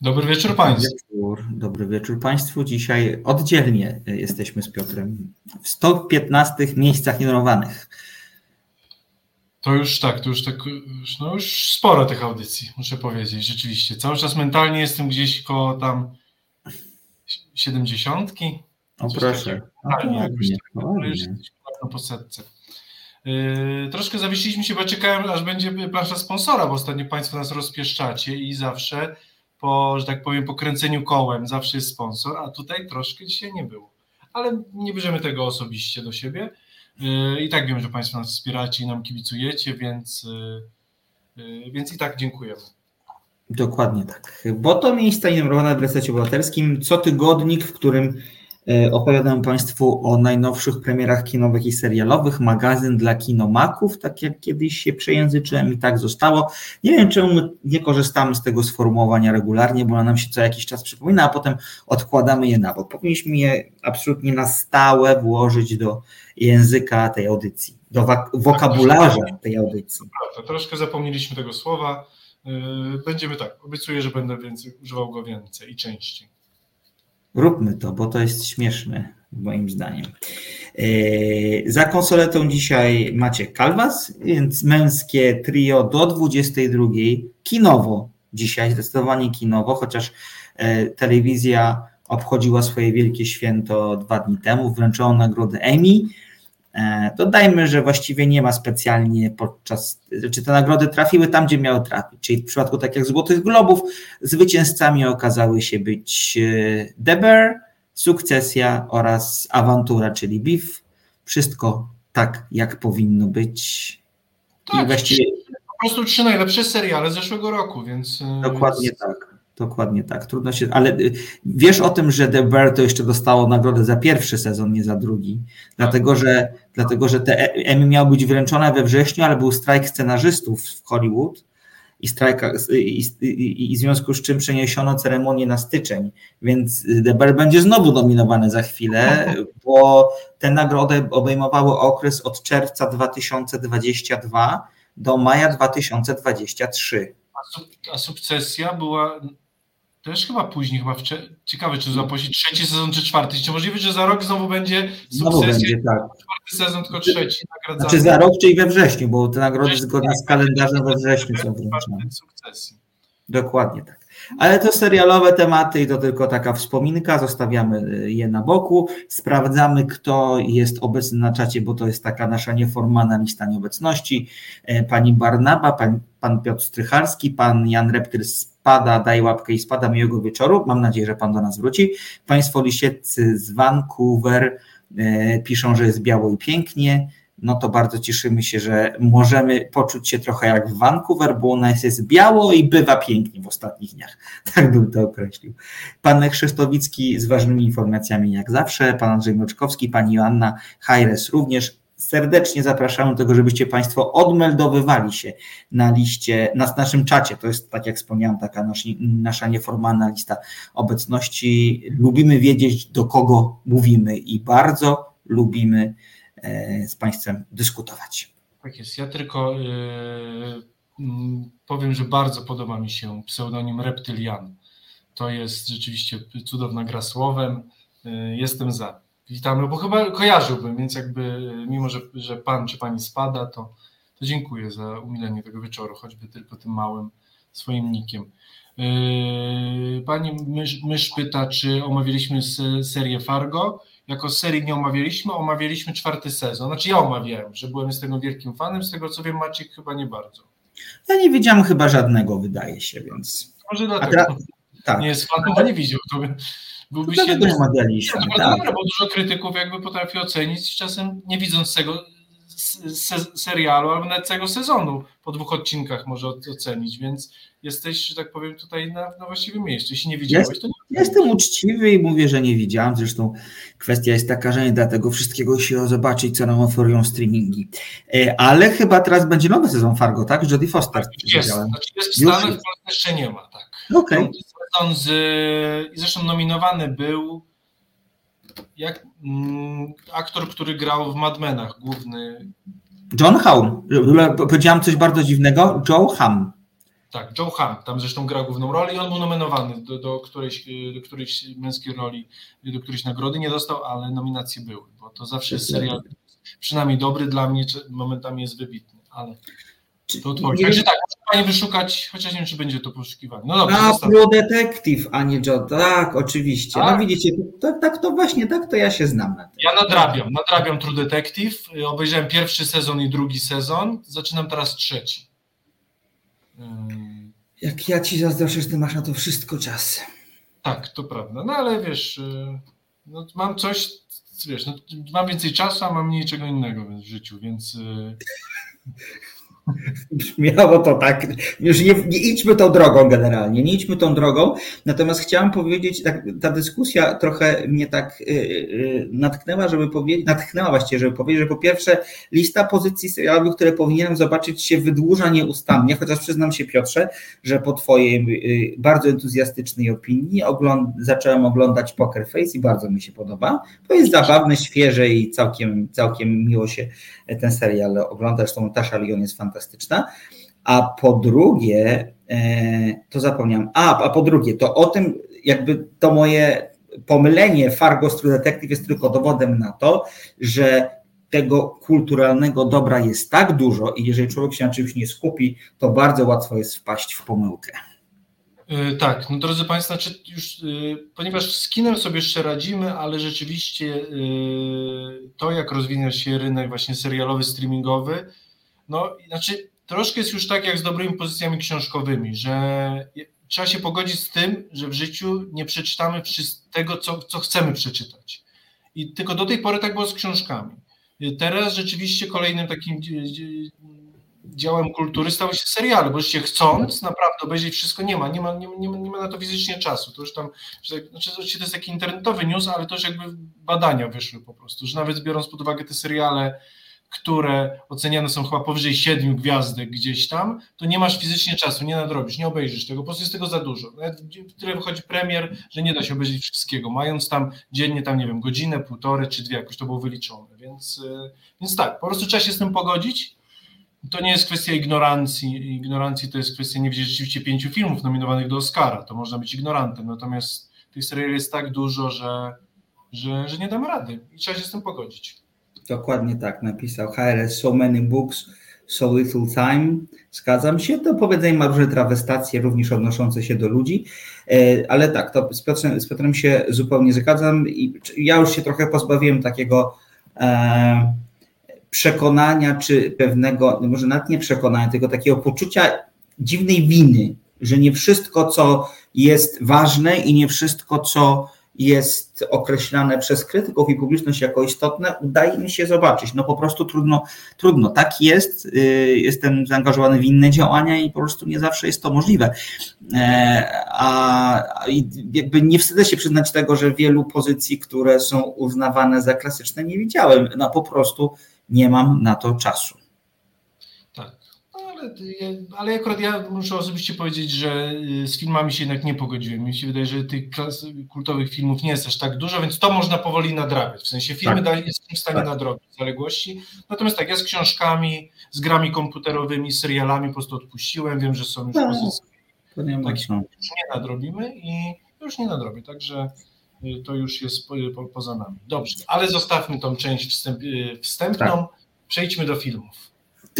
Dobry wieczór Państwu. Wieczór. Dobry wieczór Państwu. Dzisiaj oddzielnie jesteśmy z Piotrem w 115 miejscach numerowanych. To już tak, to już tak, no już sporo tych audycji, muszę powiedzieć, rzeczywiście. Cały czas mentalnie jestem gdzieś koło tam siedemdziesiątki. O proszę. No, tak, ładnie, tak, po setce. Yy, troszkę zawiesiliśmy się, bo czekałem, aż będzie plansza sponsora, bo ostatnio Państwo nas rozpieszczacie i zawsze po, że tak powiem, pokręceniu kołem zawsze jest sponsor, a tutaj troszkę dzisiaj nie było. Ale nie bierzemy tego osobiście do siebie. Yy, I tak wiem, że Państwo nas wspieracie i nam kibicujecie, więc, yy, więc i tak dziękujemy. Dokładnie tak. Bo to miejsca numerowane w resecie obywatelskim, co tygodnik, w którym opowiadam Państwu o najnowszych premierach kinowych i serialowych, magazyn dla kinomaków, tak jak kiedyś się przejęzyczyłem i tak zostało. Nie wiem, czemu nie korzystamy z tego sformułowania regularnie, bo nam się co jakiś czas przypomina, a potem odkładamy je na bok. Powinniśmy je absolutnie na stałe włożyć do języka tej audycji, do wokabularza tej audycji. Prawda, troszkę zapomnieliśmy tego słowa. E, będziemy tak, obiecuję, że będę więcej, używał go więcej i częściej. Róbmy to, bo to jest śmieszne, moim zdaniem. E, za konsoletą dzisiaj macie Calvas, więc męskie trio do 22. Kinowo dzisiaj, zdecydowanie kinowo, chociaż e, telewizja obchodziła swoje wielkie święto dwa dni temu, wręczono nagrodę Emmy. E, dodajmy, że właściwie nie ma specjalnie podczas, czy te nagrody trafiły tam, gdzie miały trafić. Czyli w przypadku tak jak Złotych Globów, zwycięzcami okazały się być The Bear, Sukcesja oraz Awantura, czyli Beef. Wszystko tak, jak powinno być. Tak, I właściwie... Po prostu trzy najlepsze seriale zeszłego roku, więc. E, Dokładnie tak. Dokładnie tak, trudno się, ale y, wiesz o tym, że The Bear to jeszcze dostało nagrodę za pierwszy sezon, nie za drugi, dlatego że, dlatego, że te e, Emmy miał być wręczone we wrześniu, ale był strajk scenarzystów w Hollywood i, strajka, i, i, i w związku z czym przeniesiono ceremonię na styczeń, więc The Bear będzie znowu nominowany za chwilę, bo te nagrody obejmowały okres od czerwca 2022 do maja 2023. A sukcesja była też chyba później, chyba wcze... ciekawe, czy zapowiedzi trzeci sezon, czy czwarty. Czy możliwe, że za rok znowu będzie znowu będzie, tak. czwarty sezon, tylko trzeci nagradzany. Znaczy za rok, czyli we wrześniu, bo te nagrody zgodnie z kalendarzem we wrześniu są wręczone. Dokładnie tak. Ale to serialowe tematy i to tylko taka wspominka, zostawiamy je na boku, sprawdzamy, kto jest obecny na czacie, bo to jest taka nasza nieformalna lista nieobecności. E, pani Barnaba, pan, pan Piotr Strycharski, pan Jan Reptyl spada, daj łapkę i spada, miłego wieczoru. Mam nadzieję, że Pan do nas wróci. Państwo lisieccy z Vancouver e, piszą, że jest biało i pięknie. No to bardzo cieszymy się, że możemy poczuć się trochę jak w Vancouver, bo u nas jest biało i bywa pięknie w ostatnich dniach. Tak bym to określił. Pan Krzysztowicki z ważnymi informacjami jak zawsze, pan Andrzej Mroczkowski, pani Joanna Hajres również serdecznie zapraszamy do tego, żebyście Państwo odmeldowywali się na liście, na naszym czacie. To jest, tak jak wspomniałem, taka nasz, nasza nieformalna lista obecności. Lubimy wiedzieć, do kogo mówimy i bardzo lubimy e, z Państwem dyskutować. Tak jest. Ja tylko yy, powiem, że bardzo podoba mi się pseudonim Reptylian. To jest rzeczywiście cudowna gra słowem. Yy, jestem za witamy, bo chyba kojarzyłbym, więc jakby mimo, że, że pan czy pani spada, to, to dziękuję za umilenie tego wieczoru, choćby tylko tym małym swoim nikiem. Yy, pani Mysz, Mysz pyta, czy omawialiśmy serię Fargo. Jako serii nie omawialiśmy, omawialiśmy czwarty sezon. Znaczy ja omawiałem, że byłem z tego wielkim fanem, z tego co wiem Maciek chyba nie bardzo. Ja nie widziałem chyba żadnego, wydaje się, więc... Może dlatego. Tak. Nie jest fanem, nie widział. To by byłbyś no, jednym omawialiśmy. Tak. Dobra, bo dużo krytyków jakby potrafi ocenić, czasem nie widząc tego se serialu albo nawet całego sezonu po dwóch odcinkach może ocenić, więc jesteś, że tak powiem, tutaj na, na właściwym miejscu. Jeśli nie widziałeś, Jest, to nie Jestem uczciwy i mówię, że nie widziałem. Zresztą kwestia jest taka, że nie da tego wszystkiego się zobaczyć, co nam oferują streamingi. E, ale chyba teraz będzie nowy sezon Fargo, tak? Jodie Foster. Jest, znaczy jest w Stanach, w Polsce jeszcze nie ma, tak. Okej. Okay sezon z, zresztą nominowany był jak mm, aktor, który grał w Mad Menach, główny. John Hamm. Powiedziałem coś bardzo dziwnego. Joe Hamm. Tak, Joe Hunt, tam zresztą grał główną rolę i on był nominowany do, do, którejś, do którejś męskiej roli, do którejś nagrody nie dostał, ale nominacje były, bo to zawsze jest serial przynajmniej dobry dla mnie, momentami jest wybitny, ale to odpowiedź. Także tak, muszę Pani wyszukać, chociaż nie wiem, czy będzie to poszukiwanie. No dobrze, a, Pro Detective, a nie Joe, tak, oczywiście. No tak? No widzicie, tak, tak to właśnie, tak to ja się znam na tym. Ja nadrabiam, nadrabiam True Detective, obejrzałem pierwszy sezon i drugi sezon, zaczynam teraz trzeci. Jak ja ci zazdroszczę, ty masz na to wszystko czas. Tak, to prawda. No ale wiesz, y, no, mam coś, wiesz, no, mam więcej czasu, a mam mniej czego innego w życiu, więc. Brzmiało to tak, już nie, nie, idźmy tą drogą generalnie, nie idźmy tą drogą, natomiast chciałam powiedzieć, tak, ta dyskusja trochę mnie tak yy, natknęła, żeby powiedzieć, natchnęła właściwie, żeby powiedzieć, że po pierwsze lista pozycji serialowych, które powinienem zobaczyć się wydłuża nieustannie, chociaż przyznam się Piotrze, że po twojej yy, bardzo entuzjastycznej opinii ogląd zacząłem oglądać Poker Face i bardzo mi się podoba, to jest zabawne, świeże i całkiem, całkiem miło się ten serial ogląda, zresztą Natasza Lyon jest fantastyczna fantastyczna. A po drugie, e, to zapomniałem, a, a po drugie, to o tym jakby to moje pomylenie Fargo True Detective jest tylko dowodem na to, że tego kulturalnego dobra jest tak dużo i jeżeli człowiek się na czymś nie skupi, to bardzo łatwo jest wpaść w pomyłkę. Yy, tak, no drodzy Państwo, znaczy już, yy, ponieważ z kinem sobie jeszcze radzimy, ale rzeczywiście to, jak rozwija się rynek właśnie serialowy, streamingowy, no, znaczy troszkę jest już tak jak z dobrymi pozycjami książkowymi, że trzeba się pogodzić z tym, że w życiu nie przeczytamy tego, co, co chcemy przeczytać. I tylko do tej pory tak było z książkami. Teraz rzeczywiście kolejnym takim działem kultury stały się seriale, bo się chcąc naprawdę obejrzeć wszystko nie ma, nie ma, nie, nie, nie ma na to fizycznie czasu. To już tam, że, znaczy to jest taki internetowy news, ale to już jakby badania wyszły po prostu, że nawet biorąc pod uwagę te seriale które oceniane są chyba powyżej siedmiu gwiazdek gdzieś tam, to nie masz fizycznie czasu, nie nadrobisz, nie obejrzysz tego, po prostu jest tego za dużo. Nawet tyle wychodzi premier, że nie da się obejrzeć wszystkiego, mając tam dziennie tam, nie wiem, godzinę, półtorej czy dwie, jakoś to było wyliczone, więc, e, więc tak, po prostu trzeba się z tym pogodzić. To nie jest kwestia ignorancji, ignorancji to jest kwestia nie widzieć rzeczywiście pięciu filmów nominowanych do Oscara, to można być ignorantem, natomiast tych seriali jest tak dużo, że, że, że nie damy rady i trzeba się z tym pogodzić. Dokładnie tak napisał HRS, so many books, so little time. Zgadzam się, to powiedzenie ma różne trawestacje, również odnoszące się do ludzi, e, ale tak, to z Piotrem, z Piotrem się zupełnie zgadzam i ja już się trochę pozbawiłem takiego e, przekonania, czy pewnego, może nawet nie przekonania, tylko takiego poczucia dziwnej winy, że nie wszystko, co jest ważne i nie wszystko, co jest określane przez krytyków i publiczność jako istotne, udaje mi się zobaczyć. No po prostu trudno, trudno. Tak jest, y, jestem zaangażowany w inne działania i po prostu nie zawsze jest to możliwe. E, a jakby nie wstydzę się przyznać tego, że wielu pozycji, które są uznawane za klasyczne, nie widziałem. No po prostu nie mam na to czasu ale, ale akurat ja muszę osobiście powiedzieć, że y, z filmami się jednak nie pogodziłem. Mi się wydaje, że tych klas, kultowych filmów nie jest aż tak dużo, więc to można powoli nadrabiać. W sensie filmy tak. jest w stanie tak. nadrobić zaległości. Natomiast tak, ja z książkami, z grami komputerowymi, serialami po prostu odpuściłem. Wiem, że są już tak. pozycje, to nie, tak, już nie nadrobimy i już nie nadrobię. Także y, to już jest po, po, poza nami. Dobrze, ale zostawmy tą część wstęp, y, wstępną. Tak. Przejdźmy do filmów.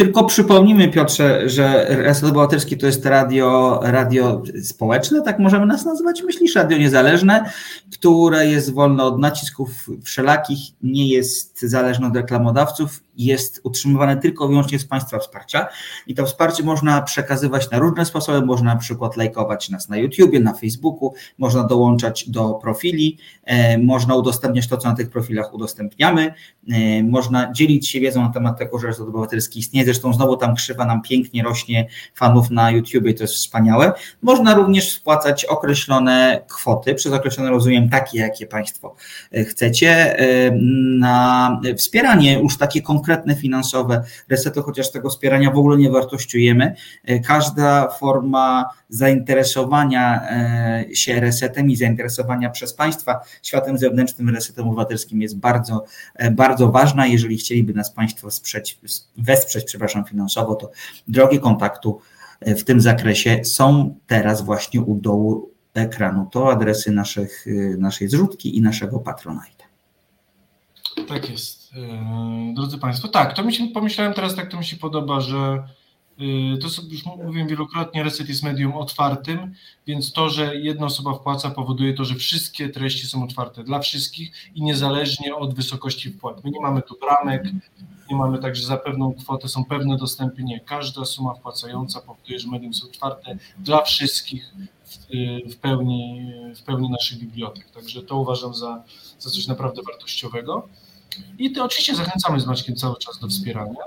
Tylko przypomnijmy, Piotrze, że Reset Obywatelski to jest radio, radio społeczne, tak możemy nas nazwać, myślisz, radio niezależne, które jest wolne od nacisków wszelakich, nie jest zależne od reklamodawców jest utrzymywane tylko i wyłącznie z Państwa wsparcia. I to wsparcie można przekazywać na różne sposoby, można na przykład lajkować nas na YouTubie, na Facebooku, można dołączać do profili, e, można udostępniać to, co na tych profilach udostępniamy, e, można dzielić się wiedzą na temat tego, że Rzeczpospolita Obywatelski istnieje, zresztą znowu tam krzywa nam pięknie rośnie fanów na YouTubie, to jest wspaniałe. Można również spłacać określone kwoty, przez określone rozumiem takie, jakie Państwo e, chcecie, na wspieranie już takie konkretne konkretne finansowe resetu, chociaż tego wspierania w ogóle nie wartościujemy. E, każda forma zainteresowania e, się resetem i zainteresowania przez państwa światem zewnętrznym resetem obywatelskim jest bardzo, e, bardzo ważna. Jeżeli chcieliby nas państwo sprzeć, wesprzeć, przepraszam, finansowo, to drogi kontaktu w tym zakresie są teraz właśnie u dołu ekranu. To adresy naszych, naszej zrzutki i naszego Patronite. Tak jest. Drodzy Państwo, tak, to mi się pomyślałem teraz, tak to mi się podoba, że Y, to już mówiłem wielokrotnie, reset jest medium otwartym, więc to, że jedna osoba wpłaca, powoduje to, że wszystkie treści są otwarte dla wszystkich i niezależnie od wysokości wpłat. My nie mamy tu bramek, nie mamy tak, że za pewną kwotę są pewne dostępy. Nie, każda suma wpłacająca powoduje, że medium jest otwarte dla wszystkich w, y, pełni, w pełni naszych bibliotek. Także to uważam za, za coś naprawdę wartościowego. I to oczywiście zachęcamy z Maćkiem cały czas do wspierania.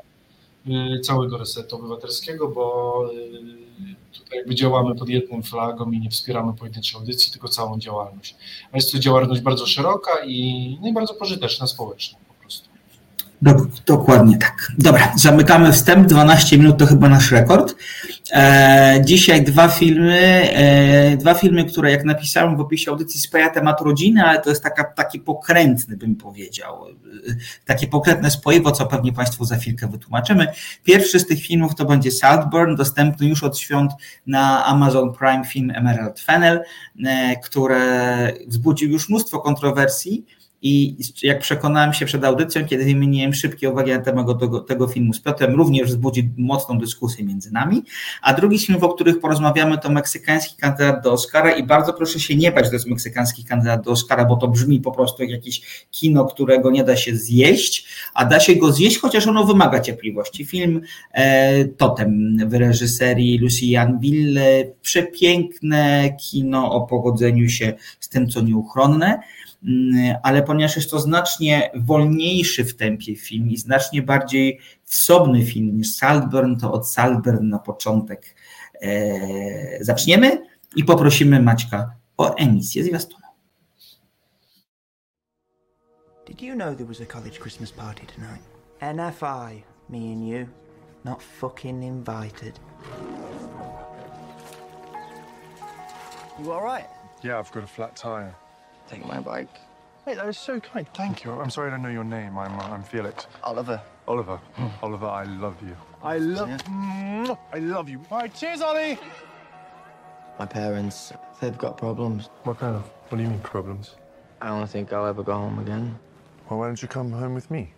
Y, całego resetu obywatelskiego, bo y, tutaj jakby działamy pod jednym flagą i nie wspieramy pojedynczej audycji, tylko całą działalność. A jest to działalność bardzo szeroka i, no i bardzo pożyteczna społecznie. Dokładnie tak. Dobra, zamykamy wstęp. 12 minut to chyba nasz rekord. E, dzisiaj dwa filmy, e, dwa filmy, które jak napisałem w opisie audycji spaja temat rodziny, ale to jest taka, taki pokrętny, bym powiedział. E, takie pokrętne spoiwo, co pewnie Państwu za chwilkę wytłumaczymy. Pierwszy z tych filmów to będzie Saltburn, dostępny już od świąt na Amazon Prime film Emerald Fennel, które wzbudził już mnóstwo kontrowersji i jak przekonałem się przed audycją, kiedy wymieniłem szybkie uwagi na temat tego, tego filmu z Piotrem, również wzbudzi mocną dyskusję między nami. A drugi film, o których porozmawiamy, to meksykański kandydat do Oscara i bardzo proszę się nie bać, że to jest meksykański kandydat do Oscara, bo to brzmi po prostu jak jakieś kino, którego nie da się zjeść, a da się go zjeść, chociaż ono wymaga cierpliwości. Film e, Totem w reżyserii Lucien Ville, przepiękne kino o pogodzeniu się z tym, co nieuchronne. Mm, ale ponieważ jest to znacznie wolniejszy w tempie film i znacznie bardziej wsobny film niż Saltburn, to od Saltburn na początek e, zaczniemy i poprosimy Maćka o emisję zwiastunu. Did you know there was a college Christmas party tonight? NFI, me and you, not fucking invited. You alright? Yeah, I've got a flat tire. Take my bike. Hey, that is so kind. Thank you. I'm sorry I don't know your name. I'm, uh, I'm Felix. Oliver. Oliver. Oliver, I love you. I love yeah. I love you. All right, cheers, Ollie. My parents, they've got problems. What kind of? What do you mean problems? I don't think I'll ever go home again. Well, why don't you come home with me?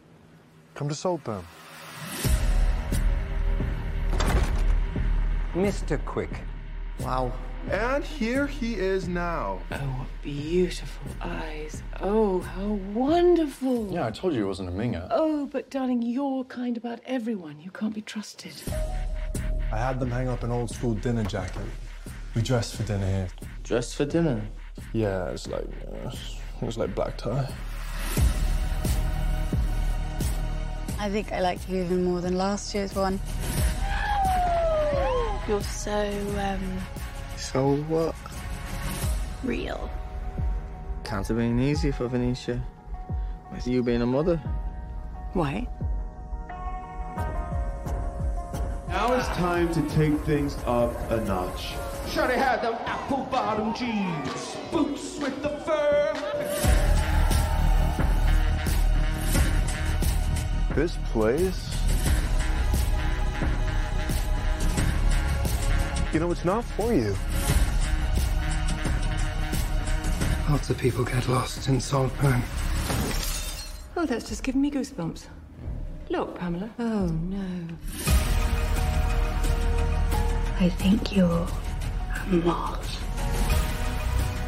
Come to Saltburn. Mr. Quick. Wow. And here he is now. Oh, what beautiful eyes. Oh, how wonderful. Yeah, I told you he wasn't a minger. Oh, but darling, you're kind about everyone. You can't be trusted. I had them hang up an old school dinner jacket. We dressed for dinner here. Dressed for dinner? Yeah, it's like, uh, it was like black tie. I think I liked you even more than last year's one. You're so, um, so what? Real. Can't have been easy for Venetia. With you being a mother. Why? Now it's time to take things up a notch. Shorty had them apple bottom jeans, boots with the fur. This place You know, it's not for you. Lots of people get lost in Saltburn. Oh, that's just giving me goosebumps. Look, Pamela. Oh, no. I think you're a moth.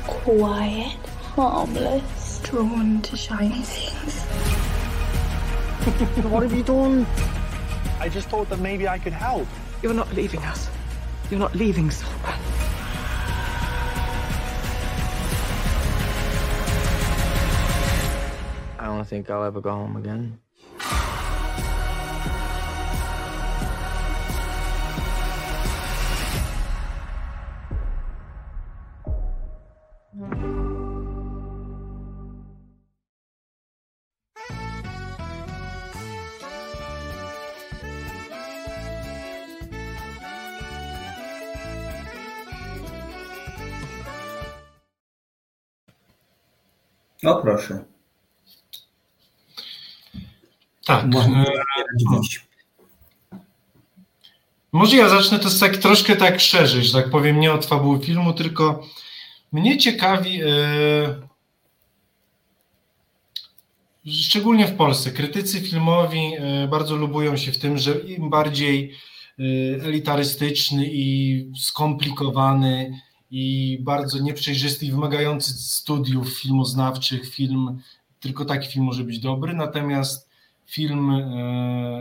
Quiet, harmless, drawn to shiny things. what have you done? I just thought that maybe I could help. You're not leaving us. You're not leaving Solban. Think I'll ever go home again. O proszę. Tak. Można e, no. Może ja zacznę to tak troszkę tak szerzej, że tak powiem, nie od fabuły filmu, tylko mnie ciekawi, yy, szczególnie w Polsce, krytycy filmowi yy, bardzo lubują się w tym, że im bardziej yy, elitarystyczny i skomplikowany i bardzo nieprzejrzysty i wymagający studiów filmoznawczych film, tylko taki film może być dobry, natomiast film,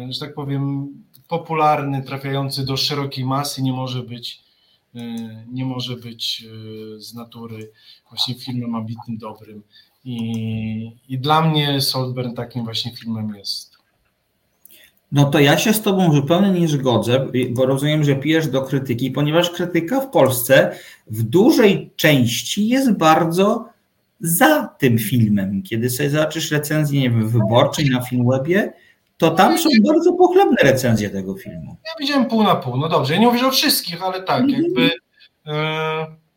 że tak powiem, popularny, trafiający do szerokiej masy nie może być e, nie może być e, z natury właśnie filmem ambitnym, dobrym. I, I dla mnie Saltburn takim właśnie filmem jest. No to ja się z Tobą zupełnie nie zgodzę, bo rozumiem, że pijesz do krytyki, ponieważ krytyka w Polsce w dużej części jest bardzo za tym filmem. Kiedy sobie zobaczysz recenzję, nie wiem, wyborczej na Filmwebie, to tam są bardzo pochlebne recenzje tego filmu. Ja widziałem pół na pół. No dobrze, ja nie mówię o wszystkich, ale tak, mm -hmm. jakby. E...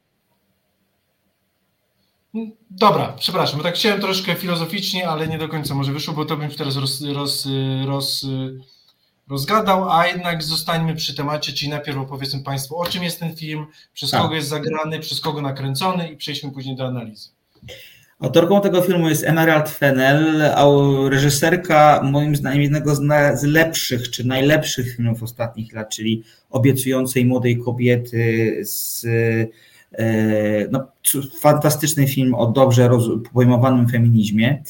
Dobra, przepraszam, bo tak chciałem troszkę filozoficznie, ale nie do końca może wyszło, bo to bym teraz roz, roz, roz, rozgadał, a jednak zostańmy przy temacie, czyli najpierw opowiedzmy Państwu, o czym jest ten film, przez tak. kogo jest zagrany, przez kogo nakręcony i przejdźmy później do analizy. Autorką tego filmu jest Emerald Fennell, a reżyserka moim zdaniem jednego z, lepszych czy najlepszych filmów ostatnich lat, czyli obiecującej młodej kobiety z e, no, fantastyczny film o dobrze pojmowanym feminizmie.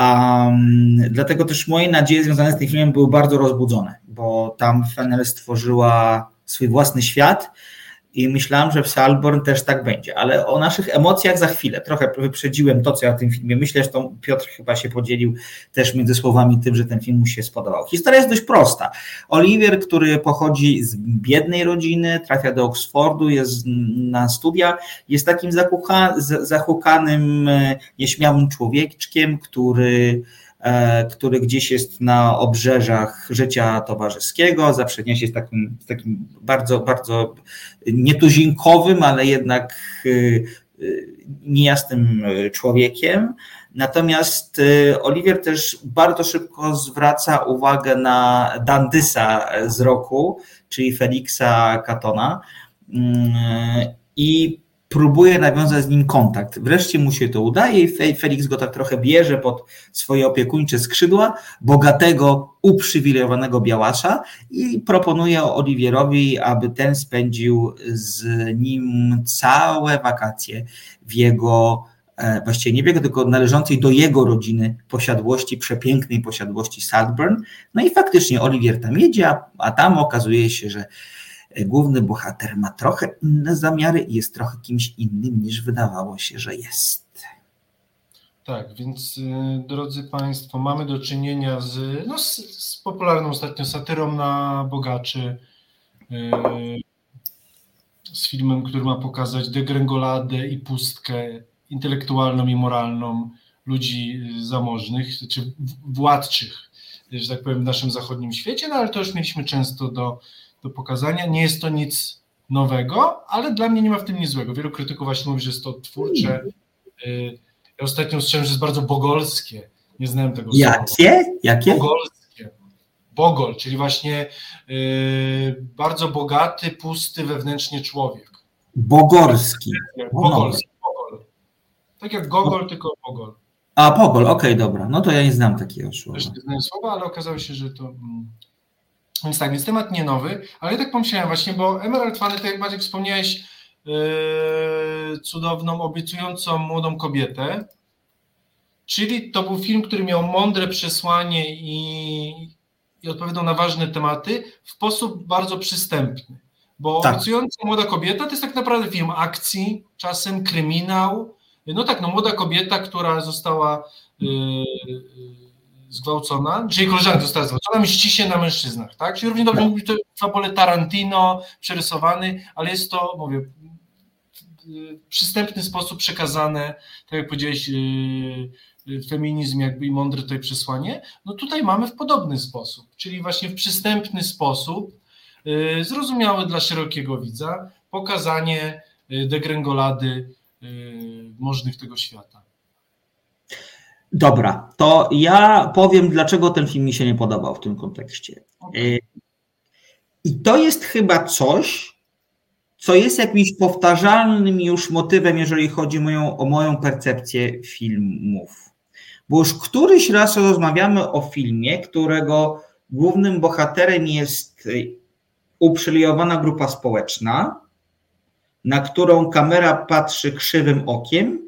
Um, dlatego też moje nadzieje związane z tym filmem były bardzo rozbudzone, bo tam Fennell stworzyła swój własny świat, i myślałem, że w Salborn też tak będzie, ale o naszych emocjach za chwilę. Trochę wyprzedziłem to, co ja o tym filmie myślę, to Piotr chyba się podzielił też między słowami tym, że ten film mu się spodobał. Historia jest dość prosta. Oliwier, który pochodzi z biednej rodziny, trafia do Oxfordu, jest na studia, jest takim zakucha, zahukanym, e, nieśmiałym człowieczkiem, który który gdzieś jest na obrzeżach życia towarzyskiego, zawsze niesie z takim, takim bardzo, bardzo nietuzinkowym, ale jednak e, e, niejasnym człowiekiem. Natomiast Oliwier też bardzo szybko zwraca uwagę na Dandysa z roku, czyli Felixa Katona. Mm, I próbuje nawiązać z nim kontakt. Wreszcie mu się to udaje i Felix go tak trochę bierze pod swoje opiekuńcze skrzydła, bogatego, uprzywilejowanego białasza i proponuje Oliwierowi, aby ten spędził z nim całe wakacje w jego e, właściwie nie jego, tylko należącej do jego rodziny posiadłości, przepięknej posiadłości Saltburn. No i faktycznie Oliwier tam jedzie, a, a tam okazuje się, że główny bohater ma trochę inne zamiary i jest trochę kimś innym niż wydawało się, że jest. Tak, więc y, drodzy Państwo, mamy do czynienia z, no, z, z popularną ostatnio satyrą na bogaczy, y, z filmem, który ma pokazać degrengoladę i pustkę intelektualną i moralną ludzi y, zamożnych, czy władczych, że tak powiem, w naszym zachodnim świecie, no ale to już mieliśmy często do, do pokazania. Nie jest to nic nowego, ale dla mnie nie ma w tym nic złego. Wielu krytyków właśnie mówi, że jest to twórcze. Y, ja ostatnio usłyszałem, że jest bardzo bogolskie. Nie znałem tego Jakie? słowa. Jakie? Bogolskie. Bogol, czyli właśnie yy, bardzo bogaty, pusty wewnętrznie człowiek. Bogorski. Bogolski. Bogol. Tak jak Gogol, tylko Bogol. A, Bogol, okej, okay, dobra. No to ja nie znam takiego słowa. Też nie znam słowa, ale okazało się, że to... Więc tak, więc temat nie nowy, ale ja tak pomyślałem właśnie, bo Emerald Fany, tak jak Maciek wspomniałeś, yy, cudowną, obiecującą młodą kobietę, czyli to był film, który miał mądre przesłanie i, i odpowiadał na ważne tematy w sposób bardzo przystępny. Bo tak. obiecująca młoda kobieta to jest tak naprawdę film akcji, czasem kryminał. No tak, no młoda kobieta, która została yy, zgwałcona, czyli koleżanka została zgwałcona, mści się na mężczyznach, tak? Czyli równie dobrze mówi to fabule Tarantino, przerysowany, ale jest to, mówię, w przystępny sposób przekazane, tak jak powiedziałeś, yy, yy, feminizm jakby i mądre tutaj przesłanie, no tutaj mamy w podobny sposób, czyli właśnie w przystępny sposób, yy, zrozumiały dla szerokiego widza, pokazanie degrengolady możnych tego świata. Dobra, to ja powiem, dlaczego ten film mi się nie podobał w tym kontekście. Okay. I to jest chyba coś, co jest jakimś powtarzalnym już motywem, jeżeli chodzi moją, o moją percepcję filmów. Bo już któryś raz rozmawiamy o filmie, którego głównym bohaterem jest uprzywilejowana grupa społeczna, na którą kamera patrzy krzywym okiem,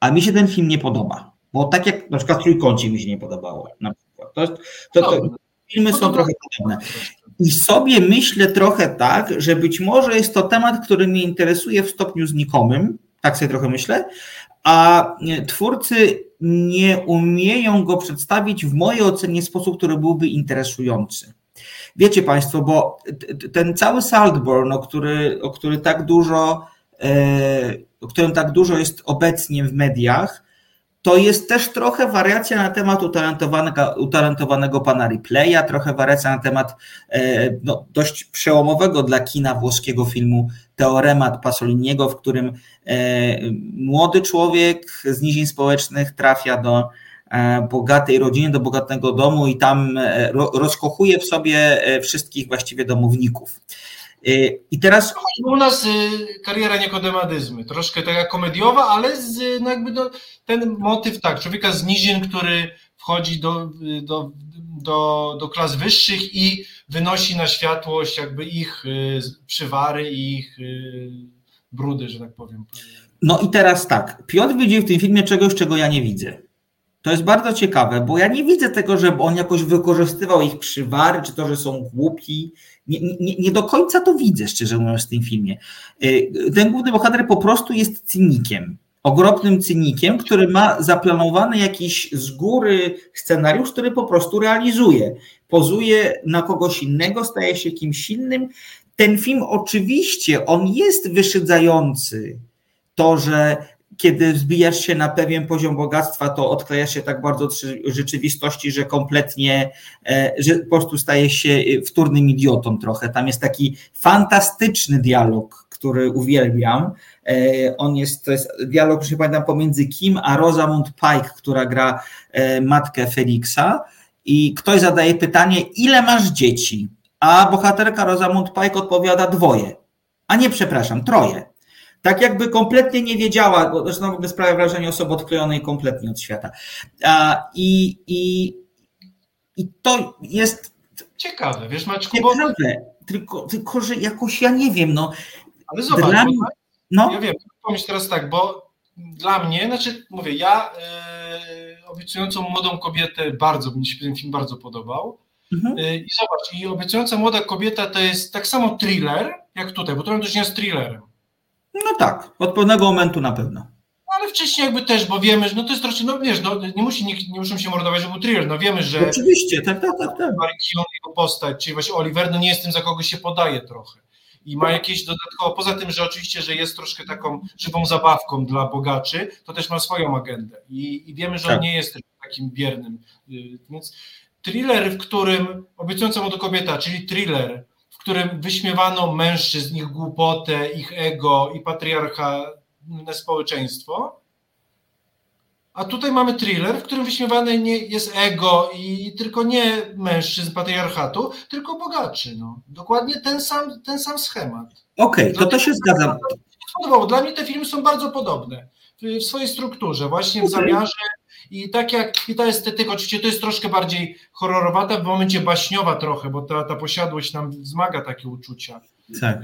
a mi się ten film nie podoba. Bo tak jak na przykład Trójkącie mi się nie podobało. Na przykład. To, to, to, filmy są trochę podobne. I sobie myślę trochę tak, że być może jest to temat, który mnie interesuje w stopniu znikomym, tak sobie trochę myślę, a twórcy nie umieją go przedstawić w mojej ocenie w sposób, który byłby interesujący. Wiecie Państwo, bo ten cały Saltburn, o który, o który tak dużo, e, o którym tak dużo jest obecnie w mediach, to jest też trochę wariacja na temat utalentowanego, utalentowanego pana Replaya, trochę wariacja na temat e, no, dość przełomowego dla kina włoskiego filmu Teoremat Pasoliniego, w którym e, młody człowiek z nizin społecznych trafia do e, bogatej rodziny, do bogatego domu i tam rozkochuje w sobie wszystkich właściwie domowników. Y, I teraz. U nas y, kariera niekodemadyzmy, troszkę taka komediowa, ale z, no jakby do, ten motyw, tak, człowieka z nizin, który wchodzi do, do, do, do klas wyższych i wynosi na światłość jakby ich y, przywary i ich brudy, że tak powiem. No i teraz tak, Piotr widzi w tym filmie czegoś, czego ja nie widzę. To jest bardzo ciekawe, bo ja nie widzę tego, żeby on jakoś wykorzystywał ich przywary, czy to, że są głupi. Nie, nie, nie do końca to widzę, szczerze mówiąc, w tym filmie. Y, ten główny bohater po prostu jest cynikiem. Ogromnym cynikiem, który ma zaplanowany jakiś z góry scenariusz, który po prostu realizuje. Pozuje na kogoś innego, staje się kimś innym. Ten film oczywiście, on jest wyszydzający. To, że kiedy wzbijasz się na pewien poziom bogactwa, to odklejasz się tak bardzo od rzeczywistości, że kompletnie, e, że po prostu stajesz się e, wtórnym idiotą trochę. Tam jest taki fantastyczny dialog, który uwielbiam. E, on jest, to jest dialog, że pamiętam, pomiędzy Kim a Rosamund Pike, która gra matkę Felixa. I ktoś zadaje pytanie, ile masz dzieci? A bohaterka Rosamund Pike odpowiada dwoje. A nie, przepraszam, troje tak jakby kompletnie nie wiedziała, bo zresztą w ogóle sprawia wrażenie osoby odklejonej kompletnie od świata. I, i, i to jest... Ciekawe, wiesz Maczku, ciekawe, bo... tylko, tylko, że jakoś ja nie wiem, no... Ale zobacz, dla... no. ja wiem, pomyśl teraz tak, bo dla mnie, znaczy mówię, ja yy, obiecującą młodą kobietę bardzo, mi się ten film bardzo podobał. Mhm. Yy, I zobacz, i obiecująca młoda kobieta to jest tak samo thriller, jak tutaj, bo to mam do czynienia z thrillerem. No tak, od pewnego momentu na pewno. No, ale wcześniej jakby też, bo wiemy, że no to jest troszkę, no wiesz, no, nie, musi, nie, nie muszą się mordować, żeby był thriller, no wiemy, że... Oczywiście, tak, tak, tak. tak. Keon, jego postać, czyli właśnie Oliver, no nie jest tym, za kogo się podaje trochę. I ma jakieś dodatkowo, poza tym, że oczywiście, że jest troszkę taką żywą zabawką dla bogaczy, to też ma swoją agendę. I, i wiemy, że tak. on nie jest takim biernym. Y, więc thriller, w którym obiecująca mu do kobieta, czyli thriller, którym wyśmiewano mężczyzn, ich głupotę, ich ego i patriarchalne społeczeństwo. A tutaj mamy thriller, w którym wyśmiewane nie jest ego i tylko nie mężczyzn patriarchatu, tylko bogaczy. No. Dokładnie ten sam, ten sam schemat. Okej, okay, to to się zgadzam. Dla mnie te filmy są bardzo podobne w swojej strukturze, właśnie w zamiarze i tak jak i ta estetyka, oczywiście to jest troszkę bardziej horrorowata, w momencie baśniowa trochę, bo ta, ta posiadłość nam wzmaga takie uczucia. Tak.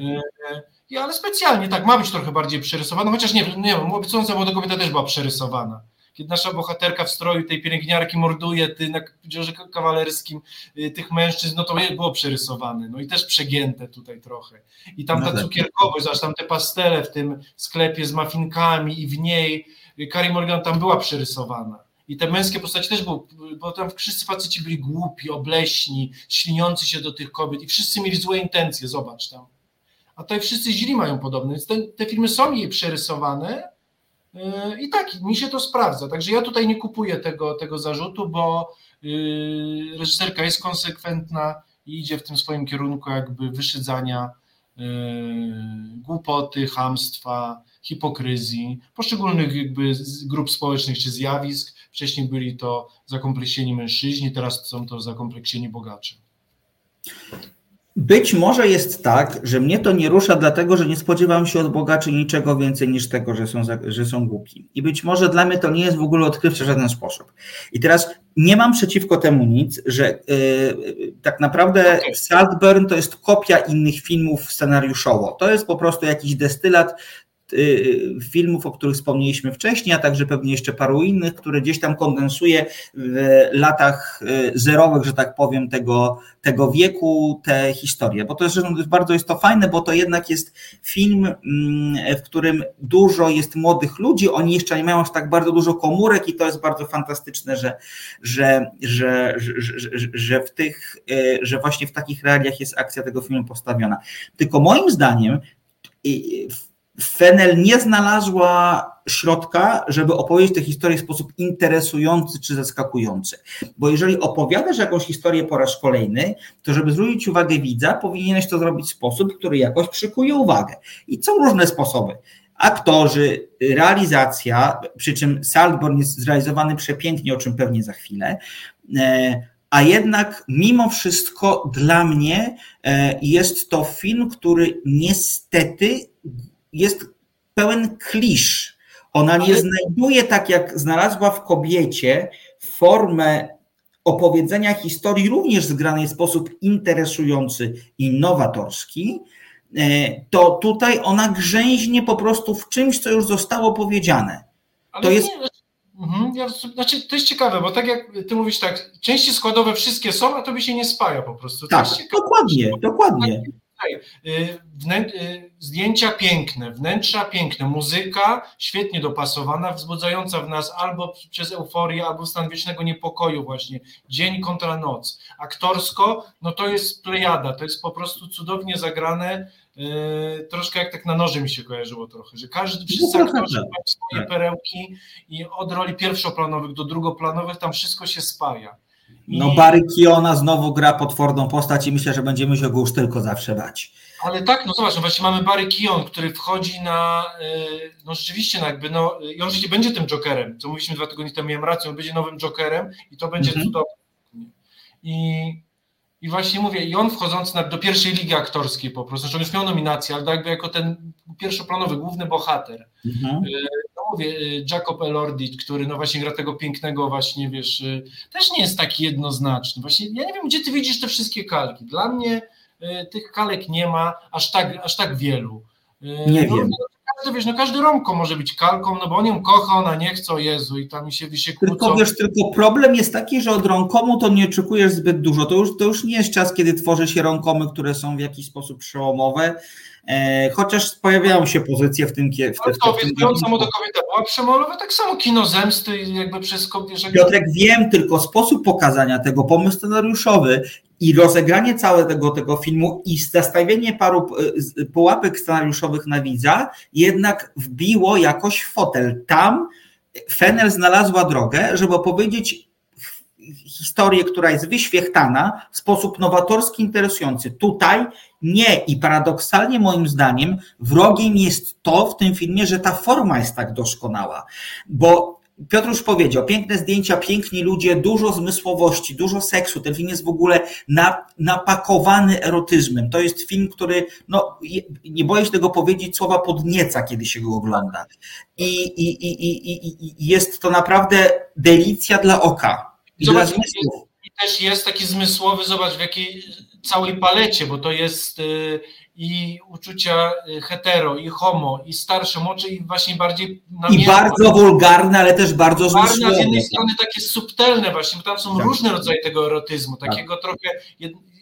E, ale specjalnie tak, ma być trochę bardziej przerysowana, chociaż nie, nie wiem, obiecująca młoda kobieta też była przerysowana. Kiedy nasza bohaterka w stroju tej pielęgniarki morduje ty, na dziurze kawalerskim y, tych mężczyzn, no to było przerysowane, no i też przegięte tutaj trochę. I tam ta no tak. cukierkowość, aż tam te pastele w tym sklepie z mafinkami i w niej, Kari Morgan tam była przerysowana. I te męskie postacie też były, bo tam wszyscy faceci byli głupi, obleśni, śliniący się do tych kobiet i wszyscy mieli złe intencje, zobacz tam. A tutaj wszyscy źli mają podobne, więc te, te filmy są jej przerysowane yy, i tak, mi się to sprawdza. Także ja tutaj nie kupuję tego, tego zarzutu, bo yy, reżyserka jest konsekwentna i idzie w tym swoim kierunku jakby wyszydzania yy, głupoty, hamstwa, hipokryzji, poszczególnych jakby grup społecznych czy zjawisk. Wcześniej byli to zakompleksieni mężczyźni, teraz są to zakompleksieni bogacze. Być może jest tak, że mnie to nie rusza, dlatego że nie spodziewam się od bogaczy niczego więcej niż tego, że są, że są głupi. I być może dla mnie to nie jest w ogóle odkrywcze w żaden sposób. I teraz nie mam przeciwko temu nic, że yy, tak naprawdę okay. Saltburn to jest kopia innych filmów scenariuszowo. To jest po prostu jakiś destylat filmów, o których wspomnieliśmy wcześniej, a także pewnie jeszcze paru innych, które gdzieś tam kondensuje w latach y, zerowych, że tak powiem, tego, tego wieku te historie. Bo to jest, bardzo jest to fajne, bo to jednak jest film, mm, w którym dużo jest młodych ludzi, oni jeszcze nie mają aż tak bardzo dużo komórek i to jest bardzo fantastyczne, że, że, że, że, w tych, y, że właśnie w takich realiach jest akcja tego filmu postawiona. Tylko moim zdaniem Fenel nie znalazła środka, żeby opowiedzieć tę historię w sposób interesujący czy zaskakujący. Bo jeżeli opowiadasz jakąś historię po raz kolejny, to żeby zwrócić uwagę widza, powinieneś to zrobić w sposób, który jakoś przykuje uwagę. I są różne sposoby. Aktorzy, realizacja, przy czym Saltborn jest zrealizowany przepięknie, o czym pewnie za chwilę. E, a jednak mimo wszystko dla mnie e, jest to film, który niestety jest pełen klisz. Ona nie znajduje, tak jak znalazła w kobiecie, formę opowiedzenia historii również zgranej w sposób interesujący i nowatorski, e, to tutaj ona grzęźnie po prostu w czymś, co już zostało powiedziane. Ale to jest. Nie, mhm, ja, znaczy, to jest ciekawe, bo tak jak ty mówisz, tak, części składowe wszystkie są, a to by się nie spaja po prostu. To tak, dokładnie, dokładnie. Y, y, zdjęcia piękne, wnętrza piękne, muzyka świetnie dopasowana, wzbudzająca w nas albo przez euforię, albo stan wiecznego niepokoju właśnie, dzień kontra noc. Aktorsko, no to jest plejada, to jest po prostu cudownie zagrane, Yy, troszkę jak tak na noże mi się kojarzyło trochę, że każdy, wszyscy no, aktorzy mają swoje tak. perełki i od roli pierwszoplanowych do drugoplanowych tam wszystko się spaja. No Barry Kiona znowu gra potworną postać i myślę, że będziemy się go już tylko zawsze bać. Ale tak, no zobacz, no właśnie mamy Barry Kion, który wchodzi na, y, no rzeczywiście, no jakby, no, i on rzeczywiście będzie tym Jokerem, co mówiliśmy dwa tygodnie temu, miałem rację, on będzie nowym Jokerem i to będzie mhm. cudowne. I, I właśnie mówię, i on wchodząc na, do pierwszej ligi aktorskiej po prostu, znaczy on już miał nominację, ale jakby jako ten pierwszoplanowy, główny bohater. Mhm. Y, mówię, y, Jacob Elordi, który no właśnie gra tego pięknego właśnie, wiesz, y, też nie jest taki jednoznaczny. Właśnie ja nie wiem, gdzie ty widzisz te wszystkie kalki. Dla mnie tych kalek nie ma aż tak, aż tak wielu. Nie no, wiem. Każdy, wiesz, no każdy Romko może być kalką, no bo on ją kocha, ona nie chce, o Jezu, i tam się, się kłócą. Tylko wiesz, tylko problem jest taki, że od Romkomu to nie oczekujesz zbyt dużo. To już, to już nie jest czas, kiedy tworzy się Romkomy, które są w jakiś sposób przełomowe E, chociaż pojawiają się pozycje w tym kierunku. No to więc samo do kobiety była przemolowa, tak samo kino zemsty jakby przez kobietę. Piotrek, wiem, tylko sposób pokazania tego, pomysł scenariuszowy i rozegranie całego tego filmu i zastawienie paru e, pułapek scenariuszowych na widza jednak wbiło jakoś w fotel. Tam Fenel znalazła drogę, żeby opowiedzieć historię, która jest wyświechtana w sposób nowatorski, interesujący. Tutaj nie i paradoksalnie moim zdaniem wrogiem jest to w tym filmie, że ta forma jest tak doskonała, bo Piotr już powiedział, piękne zdjęcia, piękni ludzie, dużo zmysłowości, dużo seksu. Ten film jest w ogóle na, napakowany erotyzmem. To jest film, który, no, nie boję się tego powiedzieć, słowa podnieca, kiedy się go ogląda. I, i, i, i, i jest to naprawdę delicja dla oka. I Zobacz, dla I też jest taki zmysłowy, zobacz w jakiej całej palecie, bo to jest y, i uczucia y, hetero, i homo, i starsze moczy, i właśnie bardziej I bardzo wulgarne, ale też bardzo zmysłowe. z jednej strony takie subtelne właśnie, bo tam są tak. różne rodzaje tego erotyzmu, tak. takiego trochę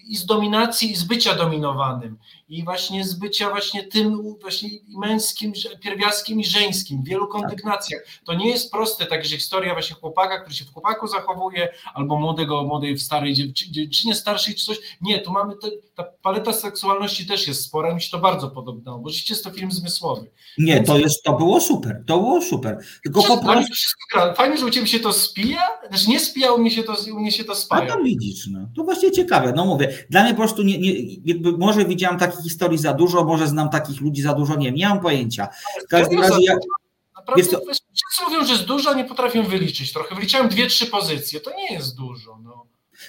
i z dominacji, i z bycia dominowanym, i właśnie z bycia właśnie tym właśnie męskim, pierwiastkiem i żeńskim w wielu kondygnacjach. To nie jest proste, także historia właśnie chłopaka, który się w chłopaku zachowuje, albo młodego, młodej w starej dziewczynie starszej czy coś. Nie, tu mamy te, ta paleta seksualności też jest spora, mi się to bardzo podobało, bo rzeczywiście jest to film zmysłowy. Nie, to jest, to było super, to było super. Tylko po prostu... Fajnie, że u Ciebie się to spija, znaczy nie spija, u mnie się to, u mnie się to spaja. A to widzisz, no. To właśnie ciekawe, no mówię, dla mnie po prostu nie, nie, jakby może widziałam takich historii za dużo, może znam takich ludzi za dużo, nie, nie mam pojęcia. W każdym razie ja, Naprawdę, to... wszyscy mówią, że jest dużo, a nie potrafią wyliczyć trochę. Wyliczałem dwie, trzy pozycje, to nie jest dużo. No.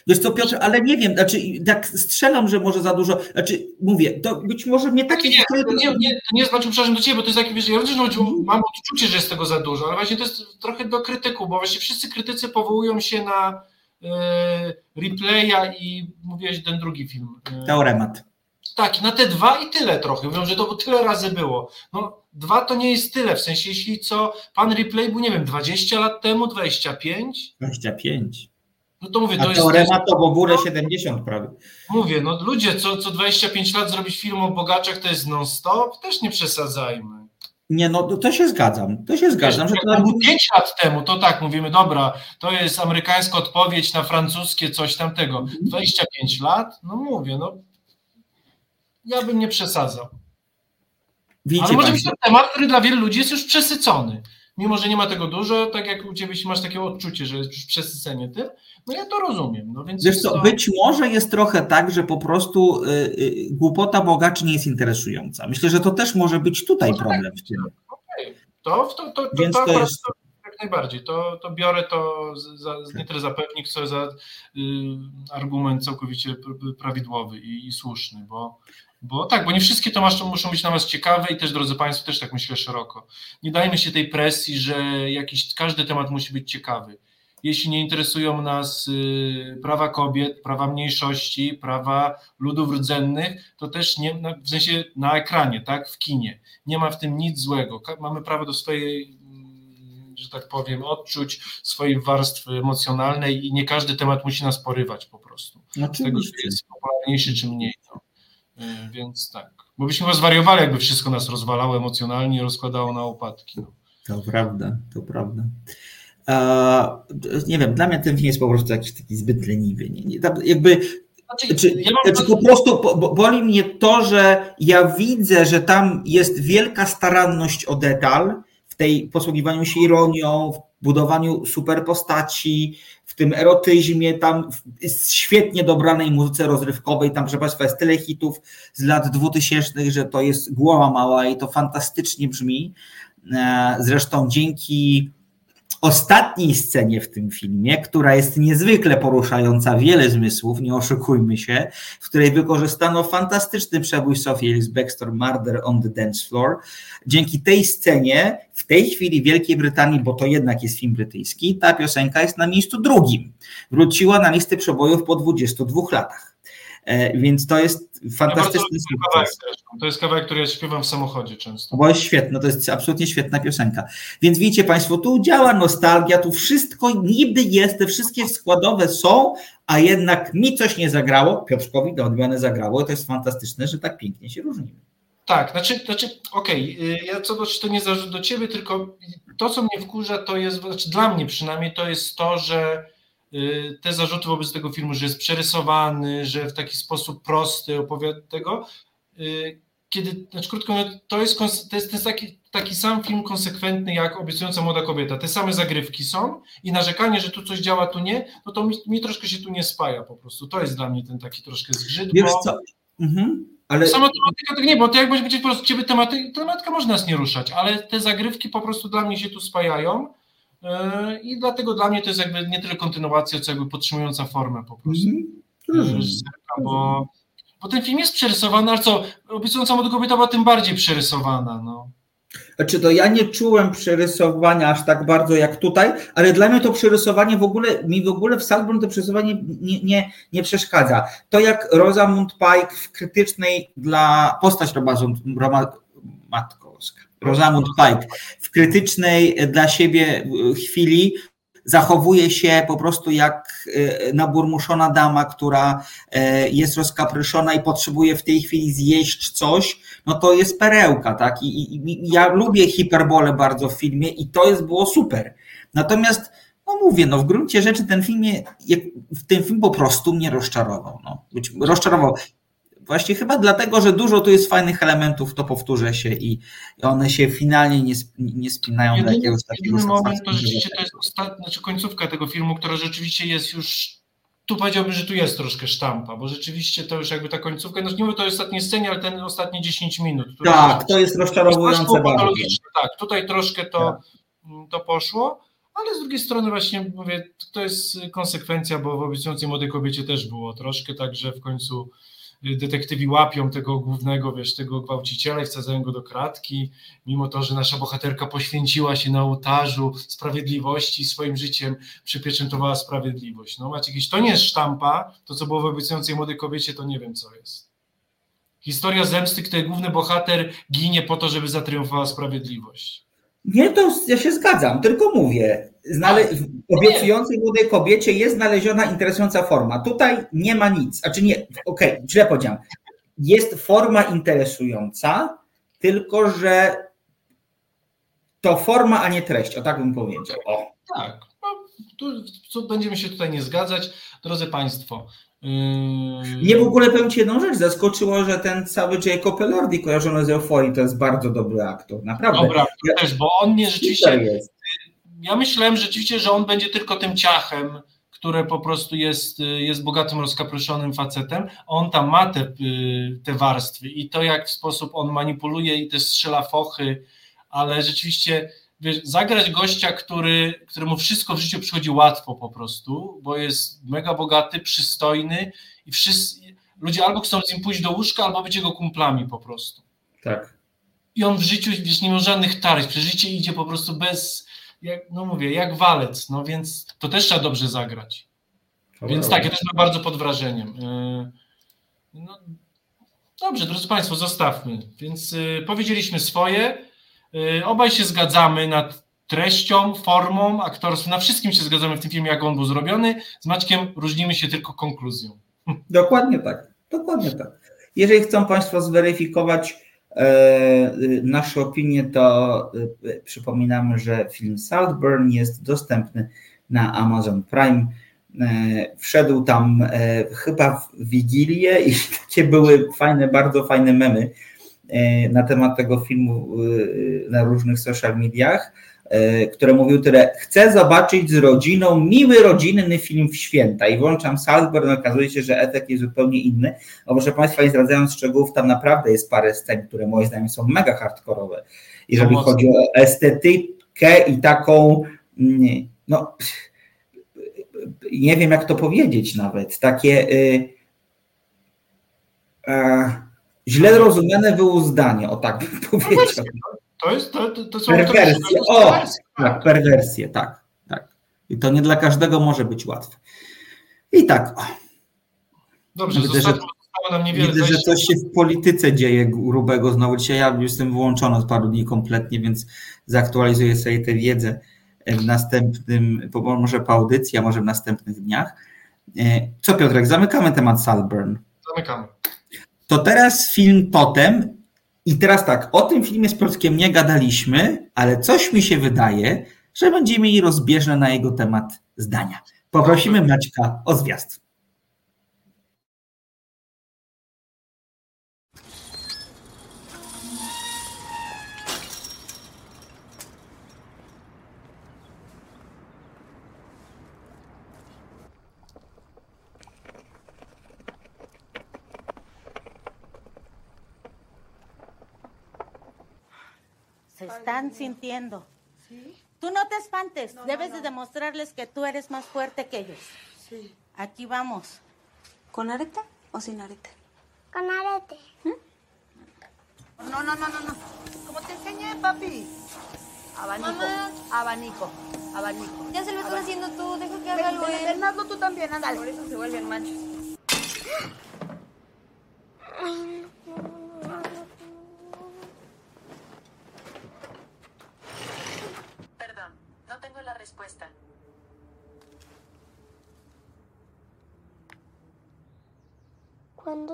Wiesz co, Piotr, ale nie wiem, znaczy tak strzelam, że może za dużo, znaczy mówię, to być może mnie takie... Nie, nie, nie, nie, nie znaczy, przepraszam do Ciebie, bo to jest takie, wiesz, ja wiem, że mam odczucie, że jest tego za dużo, ale właśnie to jest trochę do krytyku, bo właśnie wszyscy krytycy powołują się na e, replaya i mówiłeś ten drugi film. E, Teoremat. Tak, na te dwa i tyle trochę. Mówią, że to tyle razy było. No, dwa to nie jest tyle. W sensie, jeśli co, pan replay był, nie wiem, 20 lat temu, 25? 25. No to mówię, to A jest. Teorema to w ogóle 70 prawie. Mówię, no ludzie, co, co 25 lat zrobić film o bogaczach to jest non-stop? Też nie przesadzajmy. Nie, no to się zgadzam. To się zgadzam. Wiesz, że to... 5 lat temu, to tak mówimy, dobra, to jest amerykańska odpowiedź na francuskie coś tamtego. 25 lat? No mówię, no ja bym nie przesadzał. Wiecie Ale może być to temat, który dla wielu ludzi jest już przesycony. Mimo, że nie ma tego dużo, tak jak u Ciebie masz takie odczucie, że jest już przesycenie tym, no ja to rozumiem. No więc Wiesz co, to... być może jest trochę tak, że po prostu y, y, głupota bogaczy nie jest interesująca. Myślę, że to też może być tutaj może problem tak, w tym. Okay. To, to, to, to, Więc to, to jest... jak najbardziej. To, to biorę to za, nie tyle za pewnik, co za y, argument całkowicie prawidłowy i, i słuszny, bo bo tak, bo nie wszystkie tematy muszą być na Was ciekawe i też, drodzy Państwo, też tak myślę szeroko. Nie dajmy się tej presji, że jakiś, każdy temat musi być ciekawy. Jeśli nie interesują nas y, prawa kobiet, prawa mniejszości, prawa ludów rdzennych, to też nie, w sensie na ekranie, tak, w kinie. Nie ma w tym nic złego. Mamy prawo do swojej mm, że tak powiem, odczuć swojej warstwy emocjonalnej i nie każdy temat musi nas porywać po prostu. Oczywiście. Tego, czy jest popularniejszy, czy mniej. E, więc tak. Bo byśmy zwariowali, jakby wszystko nas rozwalało emocjonalnie, rozkładało na opadki. No. To prawda, to prawda. E, nie wiem, dla mnie ten film jest po prostu jakiś taki zbyt leniwy. Nie, nie, jakby znaczy, czy, ja mam... czy po prostu boli mnie to, że ja widzę, że tam jest wielka staranność o detal w tej posługiwaniu się ironią, w budowaniu super postaci, w tym erotyzmie, tam jest świetnie dobranej muzyce rozrywkowej, tam proszę Państwa jest tyle hitów z lat 2000, że to jest głowa mała i to fantastycznie brzmi. E, zresztą dzięki ostatniej scenie w tym filmie, która jest niezwykle poruszająca wiele zmysłów, nie oszukujmy się, w której wykorzystano fantastyczny przebój Sophie Ellis Baxter Murder on the Dance Floor. Dzięki tej scenie w tej chwili Wielkiej Brytanii, bo to jednak jest film brytyjski, ta piosenka jest na miejscu drugim. Wróciła na listy przebojów po 22 latach. E, więc to jest fantastyczny ja To jest kawałek, który ja śpiewam w samochodzie często. Bo jest świetne, to jest absolutnie świetna piosenka. Więc widzicie Państwo, tu działa nostalgia, tu wszystko niby jest, te wszystkie składowe są, a jednak mi coś nie zagrało, Piotrkowi do odmiany zagrało, to jest fantastyczne, że tak pięknie się różnimy. Tak, znaczy, znaczy okej, okay, ja co do, to nie zarzut do ciebie, tylko to, co mnie wkurza, to jest, znaczy dla mnie przynajmniej, to jest to, że te zarzuty wobec tego filmu, że jest przerysowany, że w taki sposób prosty opowiada tego, y, kiedy, znaczy krótko mówiąc, to jest, to jest, to jest taki, taki sam film konsekwentny jak Obiecująca Młoda Kobieta. Te same zagrywki są i narzekanie, że tu coś działa, tu nie, no to mi, mi troszkę się tu nie spaja po prostu. To jest dla mnie ten taki troszkę zgrzyt, Wiesz bo... co? Mhm. Ale... Sama tematyka tak nie, bo to jak będzie po prostu ciebie tematy, tematyka można nas nie ruszać, ale te zagrywki po prostu dla mnie się tu spajają I dlatego dla mnie to jest jakby nie tyle kontynuacja, co jakby podtrzymująca formę po prostu. Mm, bo, bo ten film jest przerysowany, ale co, obiecująca młoda kobieta była tym bardziej przerysowana. No. Znaczy to ja nie czułem przerysowania aż tak bardzo jak tutaj, ale dla mnie to przerysowanie w ogóle, mi w ogóle w Salburn to przerysowanie nie, nie, nie przeszkadza. To jak Rosamund Pike w krytycznej dla postać Rosamund, Roma, Rosamund Pike w krytycznej dla siebie chwili zachowuje się po prostu jak e, naburmuszona dama, która e, jest rozkapryszona i potrzebuje w tej chwili zjeść coś, no to jest perełka, tak? I, i ja lubię hiperbolę bardzo w filmie i to jest było super. Natomiast no mówię, no w gruncie rzeczy ten film, ten film po prostu mnie rozczarował. No. Rozczarował. Właśnie chyba dlatego, że dużo tu jest fajnych elementów, to powtórzę się i one się finalnie nie, nie spinają Jedyny, do jakiegoś takiego moment to rzeczywiście to jest ostatnia, znaczy końcówka tego filmu, która rzeczywiście jest już tu powiedziałbym, że tu jest troszkę sztampa, bo rzeczywiście to już jakby ta końcówka, no nie mówię to ostatniej scenie, ale ten ostatnie 10 minut. Tak, to jest rozczarowujące bardzo. Tak, tutaj troszkę to, tak. to poszło, ale z drugiej strony właśnie mówię, to jest konsekwencja, bo w obiecującej młodej kobiecie też było troszkę tak, że w końcu detektywi łapią tego głównego, wiesz, tego gwałciciela i wsadzają go do kratki, mimo to, że nasza bohaterka poświęciła się na ołtarzu sprawiedliwości swoim życiem przypieczętowała sprawiedliwość. No macie jakieś, to nie jest sztampa, to co było w obiecującej młodej kobiecie, to nie wiem co jest. Historia zemsty, której główny bohater ginie po to, żeby zatriumfowała sprawiedliwość. Nie, to ja się zgadzam, tylko mówię, znale... w obiecującej młodej kobiecie jest znaleziona interesująca forma. Tutaj nie ma nic, znaczy nie, okej, okay, źle powiedziałem. Jest forma interesująca, tylko że to forma, a nie treść, o tak bym powiedział. O. Tak, no, będziemy się tutaj nie zgadzać. Drodzy Państwo, nie w ogóle powiem Ci jedną rzecz, zaskoczyło, że ten cały Jacob Elordi kojarzony z Euforii to jest bardzo dobry aktor, naprawdę. Dobra, ja, też, bo on nie rzeczywiście, jest. Ja myślałem rzeczywiście, że on będzie tylko tym ciachem, które po prostu jest, jest bogatym, rozkapryszonym facetem, on tam ma te, te warstwy i to jak w sposób on manipuluje i te strzela fochy, ale rzeczywiście wiesz, zagrać gościa, który, któremu wszystko w życiu przychodzi łatwo po prostu, bo jest mega bogaty, przystojny i wszyscy, ludzie albo chcą z nim pójść do łóżka, albo być jego kumplami po prostu. Tak. I on w życiu, wiesz, nie ma żadnych tarć, przez życie idzie po prostu bez, jak, no mówię, jak walec, no więc to też trzeba dobrze zagrać. więc tak, ja też byłem bardzo pod wrażeniem. Yy, no, dobrze, drodzy Państwo, zostawmy. Więc yy, powiedzieliśmy swoje. Y, obaj się zgadzamy nad treścią, formą, aktorstwem, na wszystkim się zgadzamy w tym filmie, jak on był zrobiony. Z Maćkiem różnimy się tylko konkluzją. Dokładnie tak, dokładnie tak. Jeżeli chcą Państwo zweryfikować e, nasze opinie, to e, przypominamy, że film Saltburn jest dostępny na Amazon Prime. E, wszedł tam e, chyba w Wigilię i takie były fajne, bardzo fajne memy E, na temat tego filmu e, na różnych social mediach, e, które mówił tyle, chcę zobaczyć z rodziną miły rodzinny film w święta. I włączam Salzburg, okazuje się, że efekt jest zupełnie inny, bo proszę Państwa, nie zdradzając szczegółów, tam naprawdę jest parę scen, które moim zdaniem są mega hardkorowe, jeżeli chodzi o estetykę i taką, mm, no nie wiem jak to powiedzieć nawet, takie y, Źle rozumiane wyuzdanie, o tak bym powiedział. To jest, to, to, to są perwersje. O, tak, perwersje, tak, tak. I to nie dla każdego może być łatwe. I tak, o. Dobrze, widzę, że, nam niewiele widzę, że coś się w polityce dzieje grubego znowu. Dzisiaj ja jestem wyłączony od paru dni kompletnie, więc zaktualizuję sobie tę wiedzę w następnym, może po audycji, a może w następnych dniach. E, co Piotrek, zamykamy temat Salburn. Zamykamy. To teraz film Totem. I teraz tak, o tym filmie z Piotrkiem nie gadaliśmy, ale coś mi się wydaje, że będziemy mieli rozbieżne na jego temat zdania. Poprosimy Maćka o zwiastun. Están sintiendo. ¿Sí? Tú no te espantes, debes de demostrarles que tú eres más fuerte que ellos. Sí. Aquí vamos. ¿Con arete o sin arete? Con arete. ¿Mm? No, no, no, no, no. Como te enseñé, papi. Abanico, Mamá. abanico, abanico. Ya se lo estás haciendo tú, deja que haga algo él. Hazlo tú también, ándale. Por eso se vuelven machos.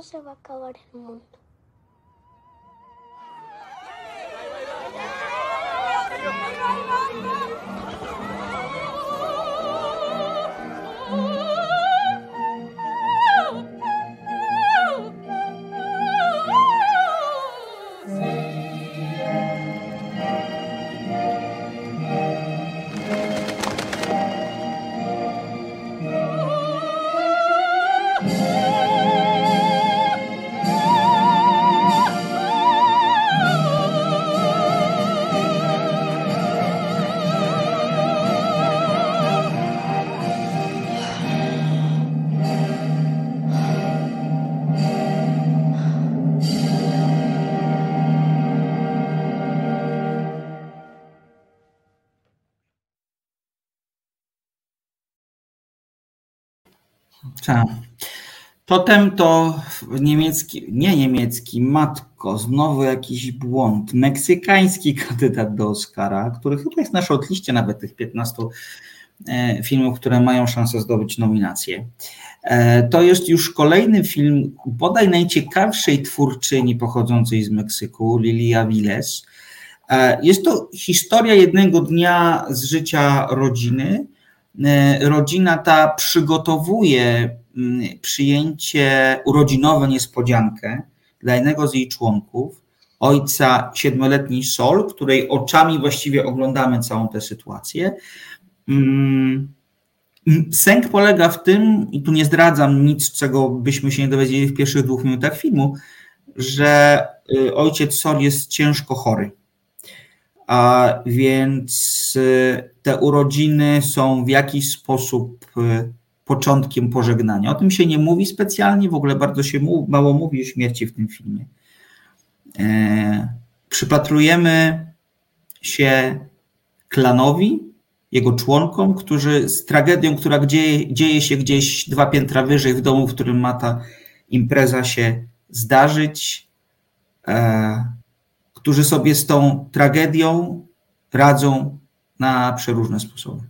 Se va a acabar el mundo? Tak. Potem to niemiecki, nie niemiecki, matko, znowu jakiś błąd. Meksykański kandydat do Oscara, który chyba jest na shortliście nawet tych 15 e, filmów, które mają szansę zdobyć nominację. E, to jest już kolejny film bodaj najciekawszej twórczyni pochodzącej z Meksyku, Lilia Viles. E, jest to historia jednego dnia z życia rodziny. Rodzina ta przygotowuje przyjęcie urodzinowe niespodziankę dla jednego z jej członków, ojca siedmioletniej Sol, której oczami właściwie oglądamy całą tę sytuację. Mm, sęk polega w tym, i tu nie zdradzam nic, czego byśmy się nie dowiedzieli w pierwszych dwóch minutach filmu, że y, ojciec Sol jest ciężko chory. A więc y, te urodziny są w jakiś sposób y, początkiem pożegnania. O tym się nie mówi specjalnie, w ogóle bardzo się mało mówi o śmierci w tym filmie. E, przypatrujemy się klanowi, jego członkom, którzy z tragedią, która dzieje, dzieje się gdzieś dwa piętra wyżej w domu, w którym ma ta impreza się zdarzyć, e, którzy sobie z tą tragedią radzą na przeróżne sposoby.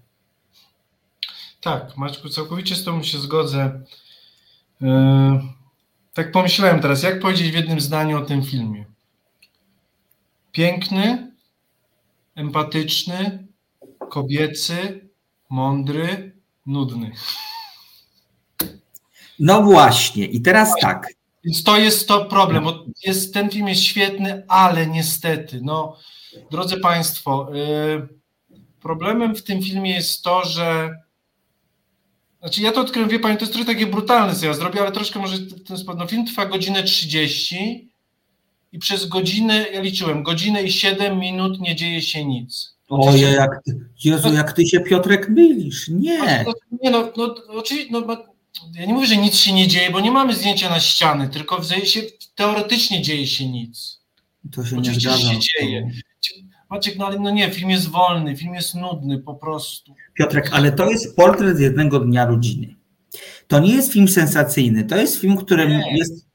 Tak, Maćku, całkowicie z Tobą się zgodzę. E, tak pomyślałem teraz, jak powiedzieć w jednym zdaniu o tym filmie. Piękny, empatyczny, kobiecy, mądry, nudny. No właśnie, i teraz tak. Więc to jest to problem, bo jest, ten film jest świetny, ale niestety, no, drodzy Państwo, yy, problemem w tym filmie jest to, że znaczy ja to odkryłem, wie Pani, to jest trochę takie brutalne, co ja zrobię, ale troszkę może w ten sposób. No, film trwa godzinę 30 i przez godzinę, ja liczyłem, godzinę i 7 minut nie dzieje się nic. Ojej, jak ty, Jezu, jak ty się Piotrek mylisz, nie. No, nie no, no oczywiście, no, ja nie mówię, że nic się nie dzieje, bo nie mamy zdjęcia na ściany, tylko w się, teoretycznie dzieje się nic. To się Oczywiście nie zgadza. się dzieje. Maciek, no ale no nie, film jest wolny, film jest nudny po prostu. Piotrek, ale to jest portret jednego dnia rodziny. To nie jest film sensacyjny, to jest film, którym nie. jest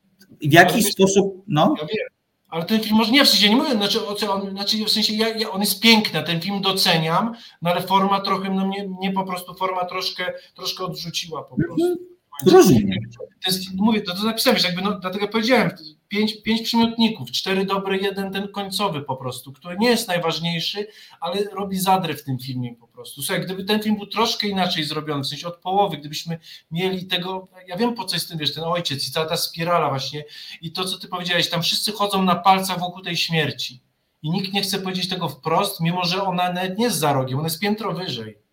w jakiś sposób, no. Ja wiem, ale ten film może nie w sensie, nie mówię, znaczy, on, znaczy w sensie ja, ja, on jest piękny, ten film doceniam, no ale forma trochę, no mnie, mnie po prostu forma troszkę, troszkę odrzuciła po prostu. Mhm. Rozumiem. To jest, mówię, to, to napisałem, jakby, no, dlatego powiedziałem, pięć, pięć przymiotników, cztery dobre, jeden ten końcowy po prostu, który nie jest najważniejszy, ale robi zadrę w tym filmie po prostu. Słuchaj, gdyby ten film był troszkę inaczej zrobiony, w sensie od połowy, gdybyśmy mieli tego, ja wiem po co jest ten, wiesz, ten ojciec i cała ta spirala właśnie i to, co ty powiedziałeś, tam wszyscy chodzą na palcach wokół tej śmierci i nikt nie chce powiedzieć tego wprost, mimo że ona nawet nie jest za rogiem, ona jest piętro wyżej.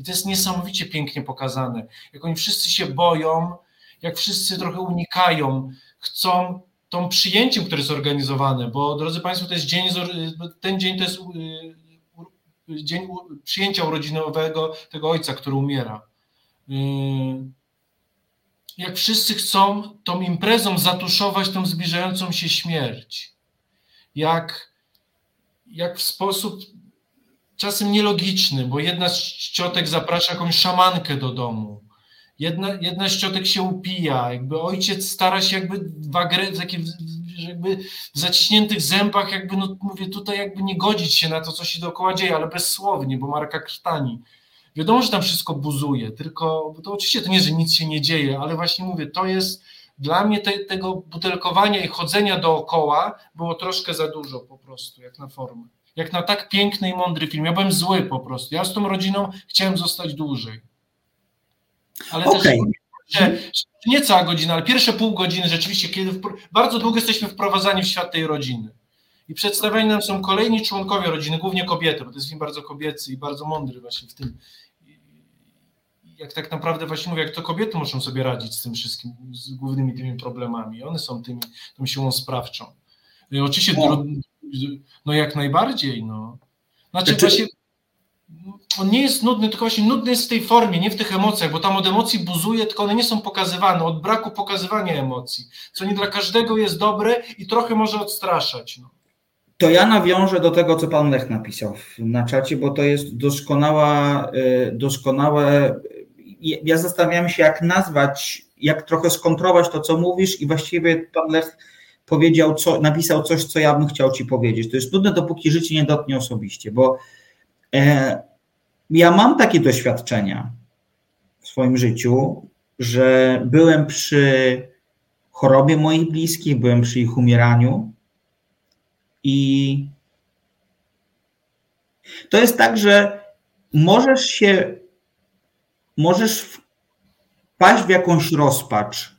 I to jest niesamowicie pięknie pokazane. Jak oni wszyscy się boją, jak wszyscy trochę unikają, chcą tą przyjęciem, które jest organizowane, bo drodzy Państwo, to jest dzień, ten dzień to jest y, dzień przyjęcia urodzinowego tego ojca, który umiera. Y, jak wszyscy chcą tą imprezą zatuszować tą zbliżającą się śmierć. Jak, jak w sposób czasem nielogiczny, bo jedna z ciotek zaprasza jakąś szamankę do domu. Jedna, jedna z ciotek się upija, jakby ojciec stara się jakby w agre, jakby w zaciśniętych zębach, jakby no mówię tutaj jakby nie godzić się na to, co się dookoła dzieje, ale bezsłownie, bo Marka krtani. Wiadomo, że tam wszystko buzuje, tylko to oczywiście to nie, że nic się nie dzieje, ale właśnie mówię, to jest dla mnie te, tego butelkowania i chodzenia dookoła było troszkę za dużo po prostu, jak na formę jak na tak piękny i mądry film. Ja byłem zły po prostu. Ja z tą rodziną chciałem zostać dłużej. Ale okay. też że nie cała godzina, ale pierwsze pół godziny rzeczywiście, kiedy bardzo długo jesteśmy wprowadzani w świat tej rodziny. I przedstawiani nam są kolejni członkowie rodziny, głównie kobiety, bo to jest film bardzo kobiecy i bardzo mądry właśnie w tym. Jak tak naprawdę właśnie mówię, jak to kobiety muszą sobie radzić z tym wszystkim, z głównymi tymi problemami. One są tymi, tą siłą sprawczą. I oczywiście no. No jak najbardziej, no. Znaczy, właśnie on nie jest nudny, tylko właśnie nudny jest w tej formie, nie w tych emocjach, bo tam od emocji buzuje, tylko one nie są pokazywane, od braku pokazywania emocji, co nie dla każdego jest dobre i trochę może odstraszać. No. To ja nawiążę do tego, co pan Lech napisał na czacie, bo to jest doskonała, y, doskonałe ja zastanawiam się, jak nazwać, jak trochę skontrować to, co mówisz, i właściwie pan Lech powiedział, co, napisał coś, co ja bym chciał ci powiedzieć. To jest trudne, dopóki życie nie dotknie osobiście, bo e, ja mam takie doświadczenia w swoim życiu, że byłem przy chorobie moich bliskich, byłem przy ich umieraniu i to jest tak, że możesz się, możesz wpaść w jakąś rozpacz,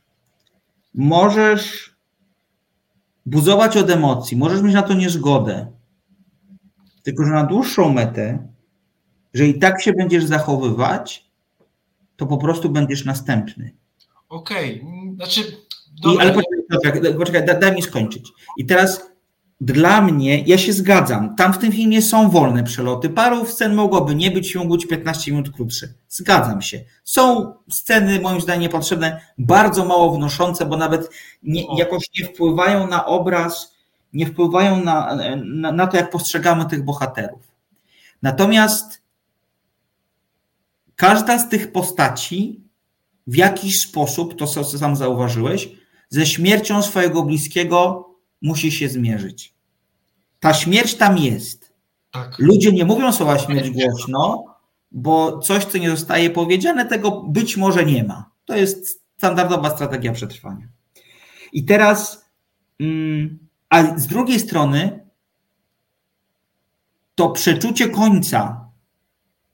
możesz buzować od emocji, możesz mieć na to niezgodę, tylko że na dłuższą metę, że i tak się będziesz zachowywać, to po prostu będziesz następny. Okej, okay. znaczy. I, ale poczekaj, poczekaj daj, daj mi skończyć. I teraz dla mnie, ja się zgadzam, tam w tym filmie są wolne przeloty. Paru scen mogłoby nie być, mogły być 15 minut krótsze. Zgadzam się. Są sceny, moim zdaniem, niepotrzebne, bardzo mało wnoszące, bo nawet nie, jakoś nie wpływają na obraz, nie wpływają na, na, na to, jak postrzegamy tych bohaterów. Natomiast każda z tych postaci w jakiś sposób, to co sam zauważyłeś, ze śmiercią swojego bliskiego musi się zmierzyć. Ta śmierć tam jest. Tak. Ludzie nie mówią słowa śmierć głośno, bo coś, co nie zostaje powiedziane, tego być może nie ma. To jest standardowa strategia przetrwania. I teraz, mm, a z drugiej strony, to przeczucie końca,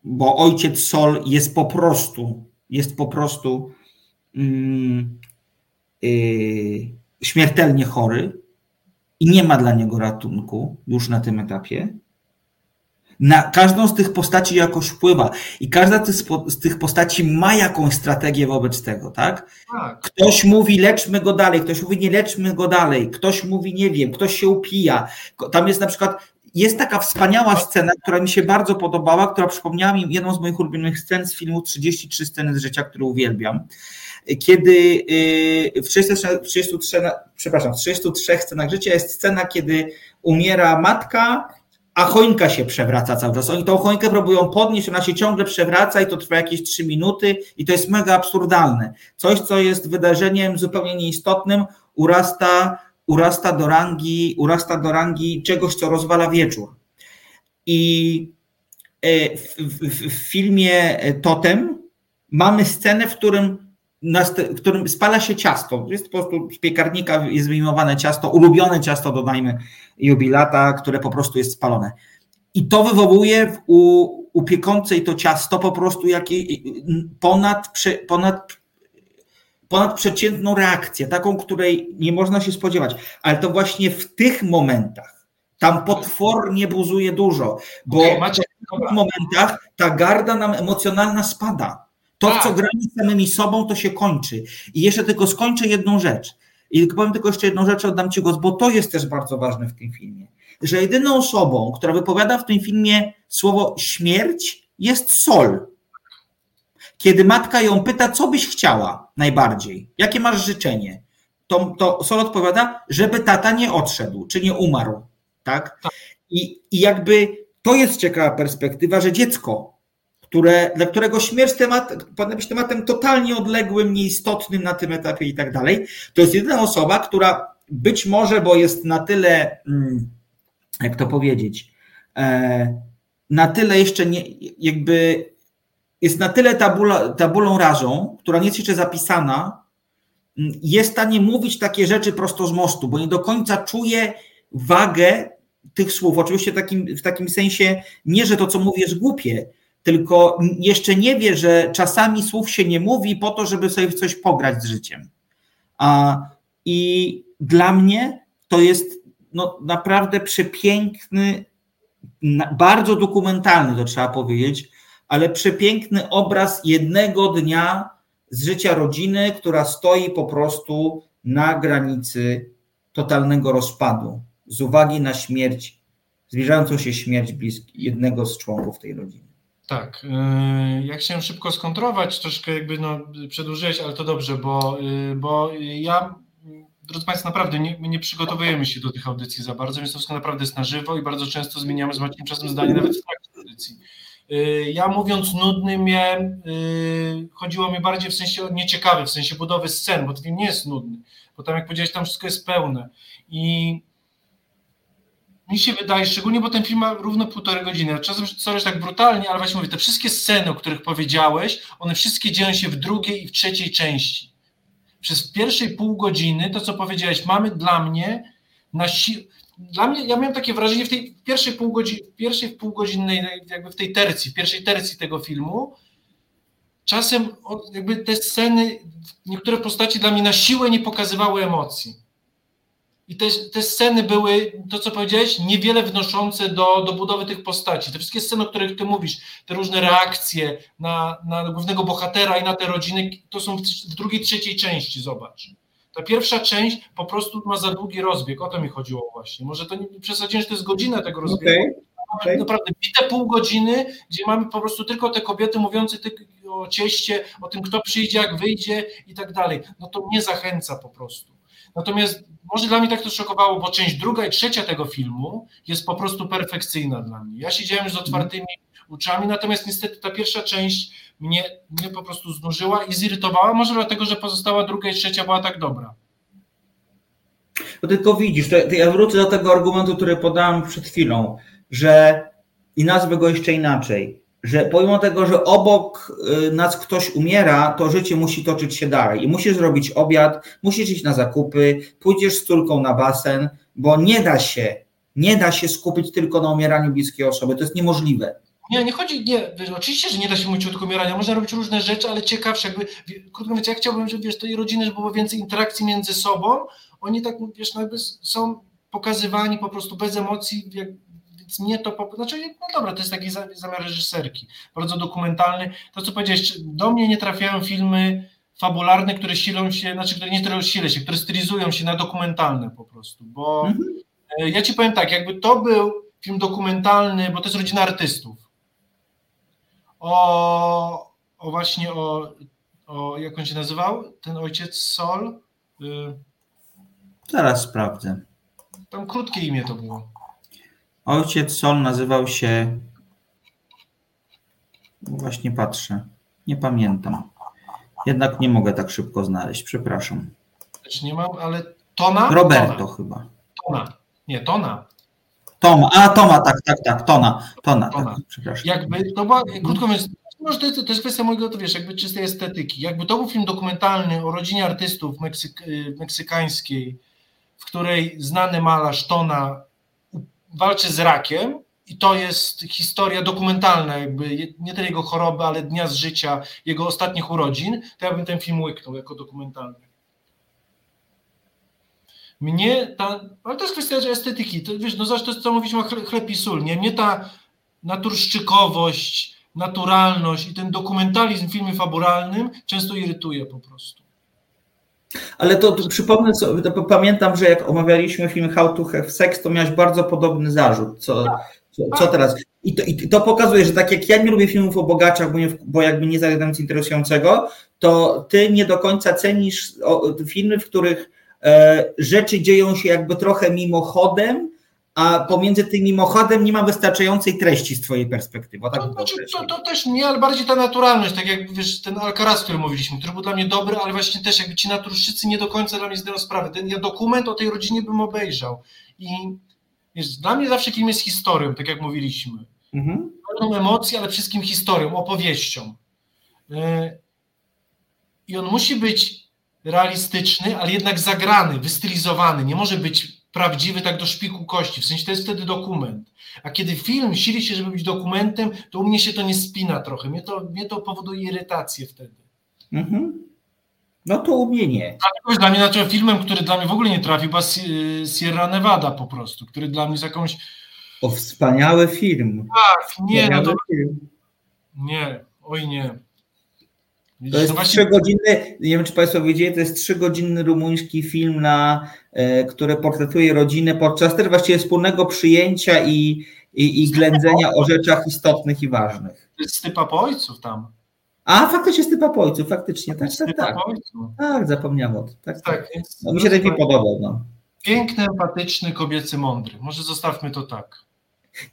bo ojciec Sol jest po prostu, jest po prostu yy, śmiertelnie chory, i nie ma dla niego ratunku już na tym etapie. Na każdą z tych postaci jakoś wpływa i każda z tych postaci ma jakąś strategię wobec tego, tak? tak? Ktoś mówi leczmy go dalej, ktoś mówi nie leczmy go dalej, ktoś mówi nie wiem, ktoś się upija. Tam jest na przykład, jest taka wspaniała scena, która mi się bardzo podobała, która przypomniała mi jedną z moich ulubionych scen z filmu 33 sceny z życia, który uwielbiam kiedy y, w 33, 33, przepraszam, w 33 scenach życia jest scena, kiedy umiera matka, a choinka się przewraca cały czas. Oni tą choinkę próbują podnieść, ona się ciągle przewraca i to trwa jakieś 3 minuty i to jest mega absurdalne. Coś, co jest wydarzeniem zupełnie nieistotnym, urasta, urasta do rangi, urasta do rangi czegoś, co rozwala wieczór. I e, w, w, w filmie Totem mamy scenę, w którym w którym spala się ciasto. Jest po prostu z piekarnika jest wyjmowane ciasto, ulubione ciasto, dodajmy, jubilata, które po prostu jest spalone. I to wywołuje u, u piekącej to ciasto po prostu jakiej, ponad, ponad, ponad przeciętną reakcję, taką, której nie można się spodziewać. Ale to właśnie w tych momentach tam potwornie buzuje dużo, bo okay, w tych momentach ta garda nam emocjonalna spada. To, tak. co gramy samymi sobą, to się kończy. I jeszcze tylko skończę jedną rzecz. I powiem tylko jeszcze jedną rzecz, oddam Ci głos, bo to jest też bardzo ważne w tym filmie. Że jedyną osobą, która wypowiada w tym filmie słowo śmierć, jest Sol. Kiedy matka ją pyta, co byś chciała najbardziej, jakie masz życzenie, to, to Sol odpowiada, żeby tata nie odszedł, czy nie umarł. Tak? tak. I, I jakby to jest ciekawa perspektywa, że dziecko które, dla którego śmierć temat, powinna być tematem totalnie odległym, nieistotnym na tym etapie i tak dalej. To jest jedyna osoba, która być może, bo jest na tyle, mm, jak to powiedzieć, e, na tyle jeszcze nie, jakby jest na tyle tabula, tabulą rażą, która nie jest jeszcze zapisana, mm, jest w stanie mówić takie rzeczy prosto z mostu, bo nie do końca czuje wagę tych słów. Oczywiście takim, w takim sensie nie, że to, co mówię, jest głupie, tylko jeszcze nie wie, że czasami słów się nie mówi po to, żeby sobie coś pograć z życiem. A, I dla mnie to jest no, naprawdę przepiękny, bardzo dokumentalny, to trzeba powiedzieć, ale przepiękny obraz jednego dnia z życia rodziny, która stoi po prostu na granicy totalnego rozpadu z uwagi na śmierć, zbliżającą się śmierć blisk jednego z członków tej rodziny. Tak. Y, ja chciałem szybko skontrować, troszkę jakby no, przedłużyłeś, ale to dobrze, bo, y, bo ja, drodzy Państwo, naprawdę nie, nie przygotowujemy się do tych audycji za bardzo, więc to wszystko naprawdę jest na żywo i bardzo często zmieniamy z Maciem czasem zdanie nawet w trakcie audycji. Y, ja mówiąc nudny miałem, chodziło mi bardziej w sensie nieciekawy, w sensie budowy scen, bo film nie jest nudny, bo tam jak powiedziałeś, tam wszystko jest pełne i mi się wydaje, szczególnie, bo ten film ma równo półtorej godziny, czasem coś tak brutalnie, ale właśnie mówię, te wszystkie sceny, o których powiedziałeś, one wszystkie dzieją się w drugiej i w trzeciej części. Przez pierwszej pół godziny, to co powiedziałeś, mamy dla mnie na siłę, dla mnie, ja miałem takie wrażenie w tej pierwszej pół godziny, pierwszej półgodzinnej, jakby w tej tercji, pierwszej tercji tego filmu, czasem jakby te sceny, niektóre postaci dla mnie na siłę nie pokazywały emocji. I te, te sceny były, to co powiedziałeś, niewiele wnoszące do, do budowy tych postaci. Te wszystkie sceny, o których ty mówisz, te różne reakcje na, na głównego bohatera i na te rodziny, to są w, drugiej, trzeciej części, zobacz. Ta pierwsza część po prostu ma za długi rozbieg, o to mi chodziło właśnie. Może to nie przesadziłem, że to jest godzina tego rozbiegu. Okay. Okay. Naprawdę bite pół godziny, gdzie mamy po prostu tylko te kobiety mówiące o cieście, o tym, kto przyjdzie, jak wyjdzie i tak dalej. No to mnie zachęca po prostu. Natomiast może dla mnie tak to szokowało, bo część druga i trzecia tego filmu jest po prostu perfekcyjna dla mnie. Ja siedziałem już z otwartymi oczami, natomiast niestety ta pierwsza część mnie, mnie po prostu znużyła i zirytowała, może dlatego, że pozostała druga i trzecia była tak dobra. No tylko widzisz, to, to ja wrócę do tego argumentu, który podałem przed chwilą, że i nazwę go jeszcze inaczej, że pomimo tego, że obok y, nas ktoś umiera, to życie musi toczyć się dalej. I musisz zrobić obiad, musisz iść na zakupy, pójdziesz z córką na basen, bo nie da się, nie da się skupić tylko na umieraniu bliskiej osoby, to jest niemożliwe. Nie, nie chodzi, nie, wiesz, oczywiście, że nie da się mówić o umierania, można robić różne rzeczy, ale ciekawsze, jakby, krótko mówiąc, ja chciałbym, żeby, wiesz, tej rodziny, żeby było więcej interakcji między sobą, oni tak, wiesz, no jakby są pokazywani po prostu bez emocji, jak, mnie to, znaczy, no dobra, to jest taki zamiar reżyserki, bardzo dokumentalny. To, co powiedziałeś, do mnie nie trafiają filmy fabularne, które silą się, znaczy, które nie tyle silą się, które stylizują się na dokumentalne po prostu, bo mhm. E, ja ci powiem tak, jakby to był film dokumentalny, bo to jest rodzina artystów, o, o właśnie o, o, jak on się nazywał, ten ojciec Sol? Y... Zaraz sprawdzę. Tam krótkie imię to było. Ojciec Sol nazywał się. No właśnie patrzę. Nie pamiętam. Jednak nie mogę tak szybko znaleźć. Przepraszam. Też nie mam, ale Tona? Roberto Tona. chyba. Tona. Nie, Tona. Toma, a Toma, tak, tak, tak, Tona, Tona, Tona. Tak, przepraszam. Jakby to była, krótko mówiąc, może to jest, to jest kwestia mojego, to wiesz, jakby czystej estetyki. Jakby to był film dokumentalny o rodzinie artystów meksyk, meksykańskiej, w której znany malarz Tona walczy z rakiem i to jest historia dokumentalna, jakby nie tyle jego choroby, ale dnia z życia, jego ostatnich urodzin, to ja bym ten film łyknął jako dokumentalny. Mnie ta, ale to jest kwestia estetyki, to, wiesz, no zobacz, to jest co mówiliśmy o chleb sól, nie? Mnie ta naturszczykowość, naturalność i ten dokumentalizm w filmie fabularnym często irytuje po prostu. Ale to, to przypomnę sobie, to pamiętam, że jak omawialiśmy film How to Have Sex, to miałeś bardzo podobny zarzut. Co, co, co teraz? I to, I to, pokazuje, że tak jak ja nie lubię filmów o bogaciach, bo, nie, bo jakby nie zagadam nic interesującego, to ty nie do końca cenisz filmy, w których e, rzeczy dzieją się jakby trochę mimochodem, a pomiędzy tym mimochodem nie ma wystarczającej treści z twojej perspektywy. Tak no, znaczy, to, to, też nie, ale bardziej ta naturalność, tak jak wiesz, ten Alcaraz, o którym mówiliśmy, który był dla mnie dobry, ale właśnie też jakby ci naturszczycy nie do końca dla mnie zdają sprawę. Ten ja dokument o tej rodzinie bym obejrzał i wiesz, dla mnie zawsze film jest historią, tak jak mówiliśmy. Mhm. emocje, ale wszystkim historią, opowieścią. E, I on musi być realistyczny, ale jednak zagrany, wystylizowany. Nie może być prawdziwy tak do szpiku kości, w sensie to jest wtedy dokument. A kiedy film sili się, żeby być dokumentem, to u mnie się to nie spina trochę, mnie to, mnie to powoduje irytację wtedy. Mhm. No to u mnie nie. Dla mnie znaczy filmem, który dla mnie w ogóle nie trafił, była Sierra Nevada po prostu, który dla mnie jest jakąś... O, wspaniały film. Tak, nie, no to... Film. Nie, oj nie. To jest trzygodzinny, nie wiem czy Państwo wiedzieli, to jest trzygodzinny rumuński film, na, e, który portretuje rodzinę podczas też właściwie wspólnego przyjęcia i, i, i ględzenia o rzeczach istotnych i ważnych. To jest stypa po ojców tam. A, faktycznie stypa po ojców, faktycznie, tak, tak, tak. Tak, zapomniałem o tym. Tak, tak. tak. No, mi się film podobał. No. Piękny, empatyczny, kobiecy, mądry. Może zostawmy to tak.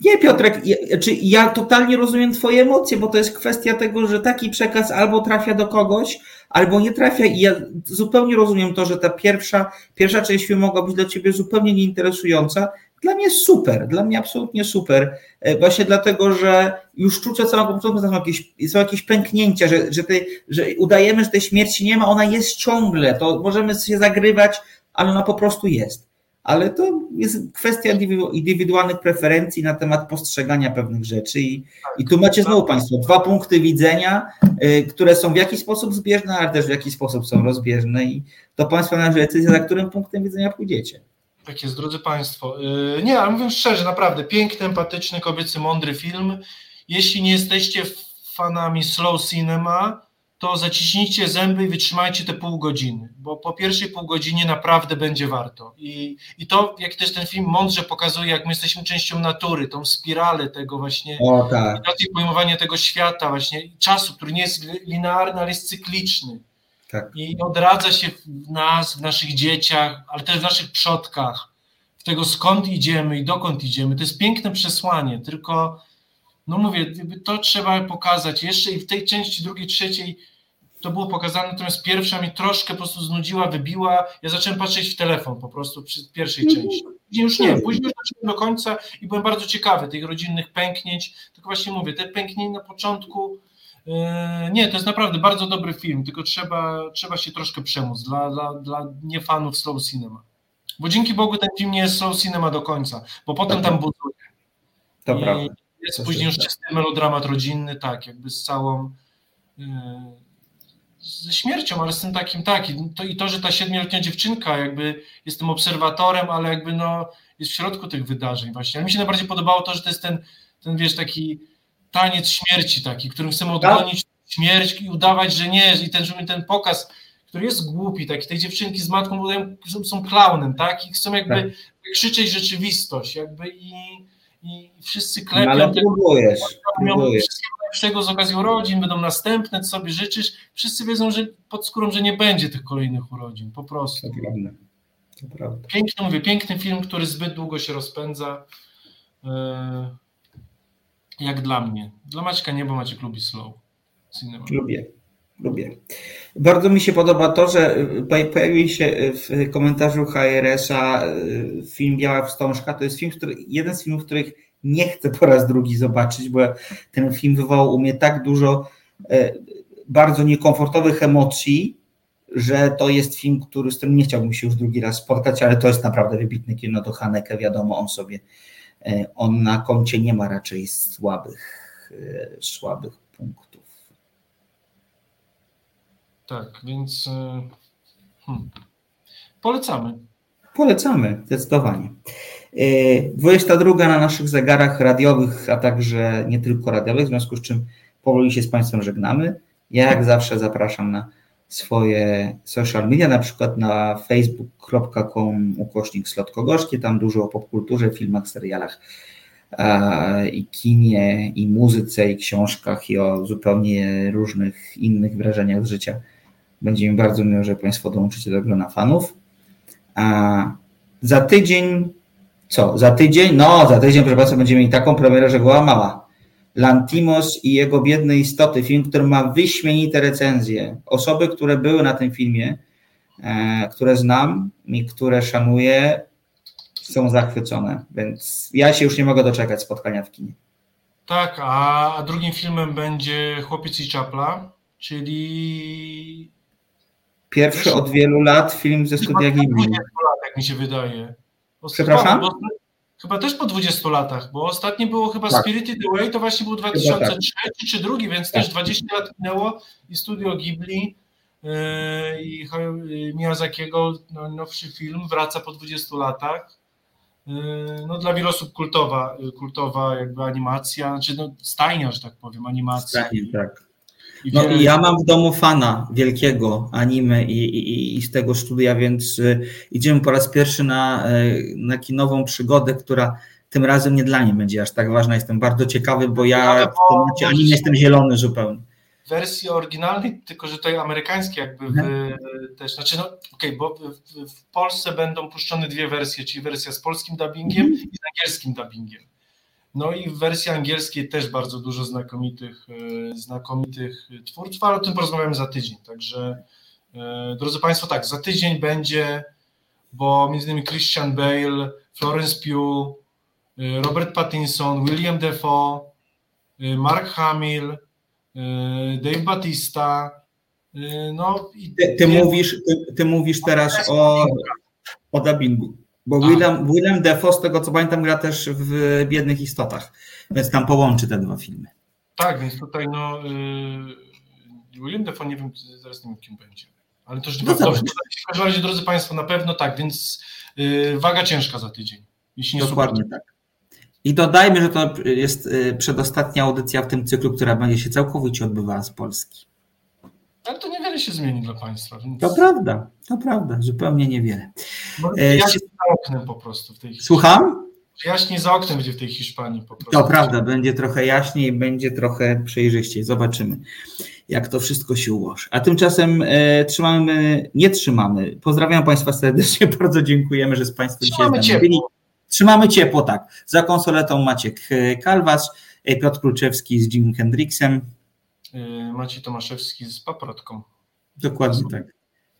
Nie, Piotrek, ja, znaczy ja totalnie rozumiem Twoje emocje, bo to jest kwestia tego, że taki przekaz albo trafia do kogoś, albo nie trafia. I ja zupełnie rozumiem to, że ta pierwsza, pierwsza część filmu mogła być dla Ciebie zupełnie nieinteresująca. Dla mnie super, dla mnie absolutnie super. E, właśnie dlatego, że już czuć od samego początku są jakieś, są jakieś pęknięcia, że, że, te, że udajemy, że tej śmierci nie ma, ona jest ciągle. To możemy się zagrywać, ale ona po prostu jest ale to jest kwestia indywidualnych preferencji na temat postrzegania pewnych rzeczy i, i tu macie znowu Państwo dwa punkty widzenia, y, które są w jakiś sposób zbieżne, ale też w jakiś sposób są rozbieżne i to Państwa należy decyzja, za którym punktem widzenia pójdziecie. Tak jest, drodzy Państwo. Y, nie, ale mówiąc szczerze, naprawdę piękny, empatyczny, kobiecy, mądry film. Jeśli nie jesteście fanami slow cinema, to zaciśnijcie zęby i wytrzymajcie te pół godziny, bo po pierwszej pół godzinie naprawdę będzie warto. I, i to, jak też ten film mądrze pokazuje, jak my jesteśmy częścią natury, tą spiralę tego właśnie, o, tak. pojmowania tego świata, właśnie czasu, który nie jest linearny, ale jest cykliczny. Tak. I odradza się w nas, w naszych dzieciach, ale też w naszych przodkach, w tego skąd idziemy i dokąd idziemy. To jest piękne przesłanie, tylko no mówię, to trzeba pokazać. Jeszcze i w tej części drugiej, trzeciej to było pokazane, natomiast pierwsza mi troszkę po prostu znudziła, wybiła. Ja zacząłem patrzeć w telefon po prostu przy pierwszej mhm. części. Później już nie, później już zacząłem do końca i byłem bardzo ciekawy tych rodzinnych pęknięć. Tylko właśnie mówię, te pęknięcia na początku. Yy, nie, to jest naprawdę bardzo dobry film, tylko trzeba, trzeba się troszkę przemóc dla, dla, dla niefanów slow cinema. Bo dzięki Bogu ten film nie jest slow cinema do końca, bo potem tam buduje. To I prawda. Jest to później już czysty melodramat rodzinny, tak, jakby z całą. Ze śmiercią, ale z tym takim, tak, i to, i to, że ta siedmioletnia dziewczynka jakby jest tym obserwatorem, ale jakby no jest w środku tych wydarzeń właśnie. Ale mi się najbardziej podobało to, że to jest ten, ten wiesz, taki taniec śmierci taki, którym chcemy odgonić tak. śmierć i udawać, że nie, i ten, ten pokaz, który jest głupi, taki, tej dziewczynki z matką są, są klaunem, tak, i chcą jakby tak. krzyczeć rzeczywistość, jakby i, i wszyscy klepią. No, ale próbujesz, próbujesz najlepszego z okazji urodzin, będą następne, co sobie życzysz. Wszyscy wiedzą, że pod skórą, że nie będzie tych kolejnych urodzin, po prostu. To prawda. To prawda. Piękny, mówię, piękny film, który zbyt długo się rozpędza. E, jak dla mnie. Dla Maćka nie, bo Maciek lubi slow cinema. Lubię. Lubię. Bardzo mi się podoba to, że pojawił się w komentarzu HRS-a e, film Biała Wstążka. To jest film, który, jeden z filmów, których nie chcę po raz drugi zobaczyć, bo ten film wywołał u mnie tak dużo bardzo niekomfortowych emocji, że to jest film, który, z którym nie chciałbym się już drugi raz spotkać, ale to jest naprawdę wybitny kino do Haneke, wiadomo, on sobie, on na koncie nie ma raczej słabych, słabych punktów. Tak, więc hmm. polecamy. Polecamy, zdecydowanie. 22 na naszych zegarach radiowych, a także nie tylko radiowych, w związku z czym powoli się z Państwem żegnamy. Ja jak zawsze zapraszam na swoje social media, na przykład na facebook.com ukośnik tam dużo o popkulturze, filmach, serialach i kinie, i muzyce, i książkach, i o zupełnie różnych innych wrażeniach z życia. Będzie mi bardzo miło, że Państwo dołączycie do grona fanów. A za tydzień co, za tydzień? No, za tydzień, proszę Państwa, będziemy mieli taką premierę, że była mała. Lantimos i jego biedne istoty, film, który ma wyśmienite recenzje. Osoby, które były na tym filmie, e, które znam i które szanuję, są zachwycone, więc ja się już nie mogę doczekać spotkania w kinie. Tak, a, drugim filmem będzie Chłopiec i Czapla, czyli... Pierwszy od wielu lat film ze studia Ghibli. jak mi się wydaje. Przepraszam? Bo, chyba też po 20 latach, bo ostatni było chyba tak. Spirited Away, to właśnie był 2003 tak. czy drugi, więc tak. też 20 lat minęło i studio Ghibli yy, i Miyazakiego no, nowszy film wraca po 20 latach. Yy, no dla wielu osób kultowa, kultowa jakby animacja, znaczy no stajnia, że tak powiem, animacja. Stajnie, tak. No i ja mam w domu fana wielkiego anime i, i, i z tego studia, więc y, idziemy po raz pierwszy na, y, na kinową przygodę, która tym razem nie dla niej będzie aż tak ważna. Jestem bardzo ciekawy, bo ja w temacie anime jestem zielony zupełnie. Wersji oryginalnej, tylko że tutaj amerykańskie jakby w, mhm. też, znaczy no okej, okay, bo w, w, Polsce będą puszczone dwie wersje, czyli wersja z polskim dubbingiem mhm. i z angielskim dubbingiem. No i w wersji angielskiej też bardzo dużo znakomitych, znakomitych twórców, ale o tym porozmawiamy za tydzień. Także, drodzy Państwo, tak, za tydzień będzie, bo między innymi Christian Bale, Florence Pugh, Robert Pattinson, William Defoe, Mark Hamill, Dave Batista. No, ty, ty mówisz, ty, ty, mówisz teraz o, o dubbingu. Bo William, William Defoe, z tego co pamiętam, gra też w Biednych Istotach, więc tam połączy te dwa filmy. Tak, więc tutaj no William Defoe, nie wiem, zaraz nie wiem kim będzie, ale to już no dobrze. W każdym razie, drodzy Państwo, na pewno tak, więc waga ciężka za tydzień. Jeśli nie Dokładnie super. tak. I dodajmy, że to jest przedostatnia audycja w tym cyklu, która będzie się całkowicie odbywała z Polski. Ale to niewiele się zmieni dla Państwa. Więc... To prawda, to prawda, zupełnie niewiele. Jaśniej za oknem po prostu w tej Słucham? Jaśniej za oknem będzie w tej Hiszpanii po prostu. To prawda, będzie trochę jaśniej, będzie trochę przejrzyściej. Zobaczymy, jak to wszystko się ułoży. A tymczasem e, trzymamy, nie trzymamy. Pozdrawiam Państwa serdecznie, bardzo dziękujemy, że z Państwem trzymamy dzisiaj byli. Trzymamy ciepło, tak. Za konsoletą Maciek Kalwas, Piotr Kluczewski z Jim Hendrixem. Maciej Tomaszewski z Paprotką. Dokładnie tak.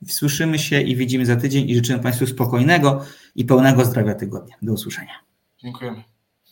Słyszymy się i widzimy za tydzień i życzymy Państwu spokojnego i pełnego zdrowia tygodnia. Do usłyszenia. Dziękujemy.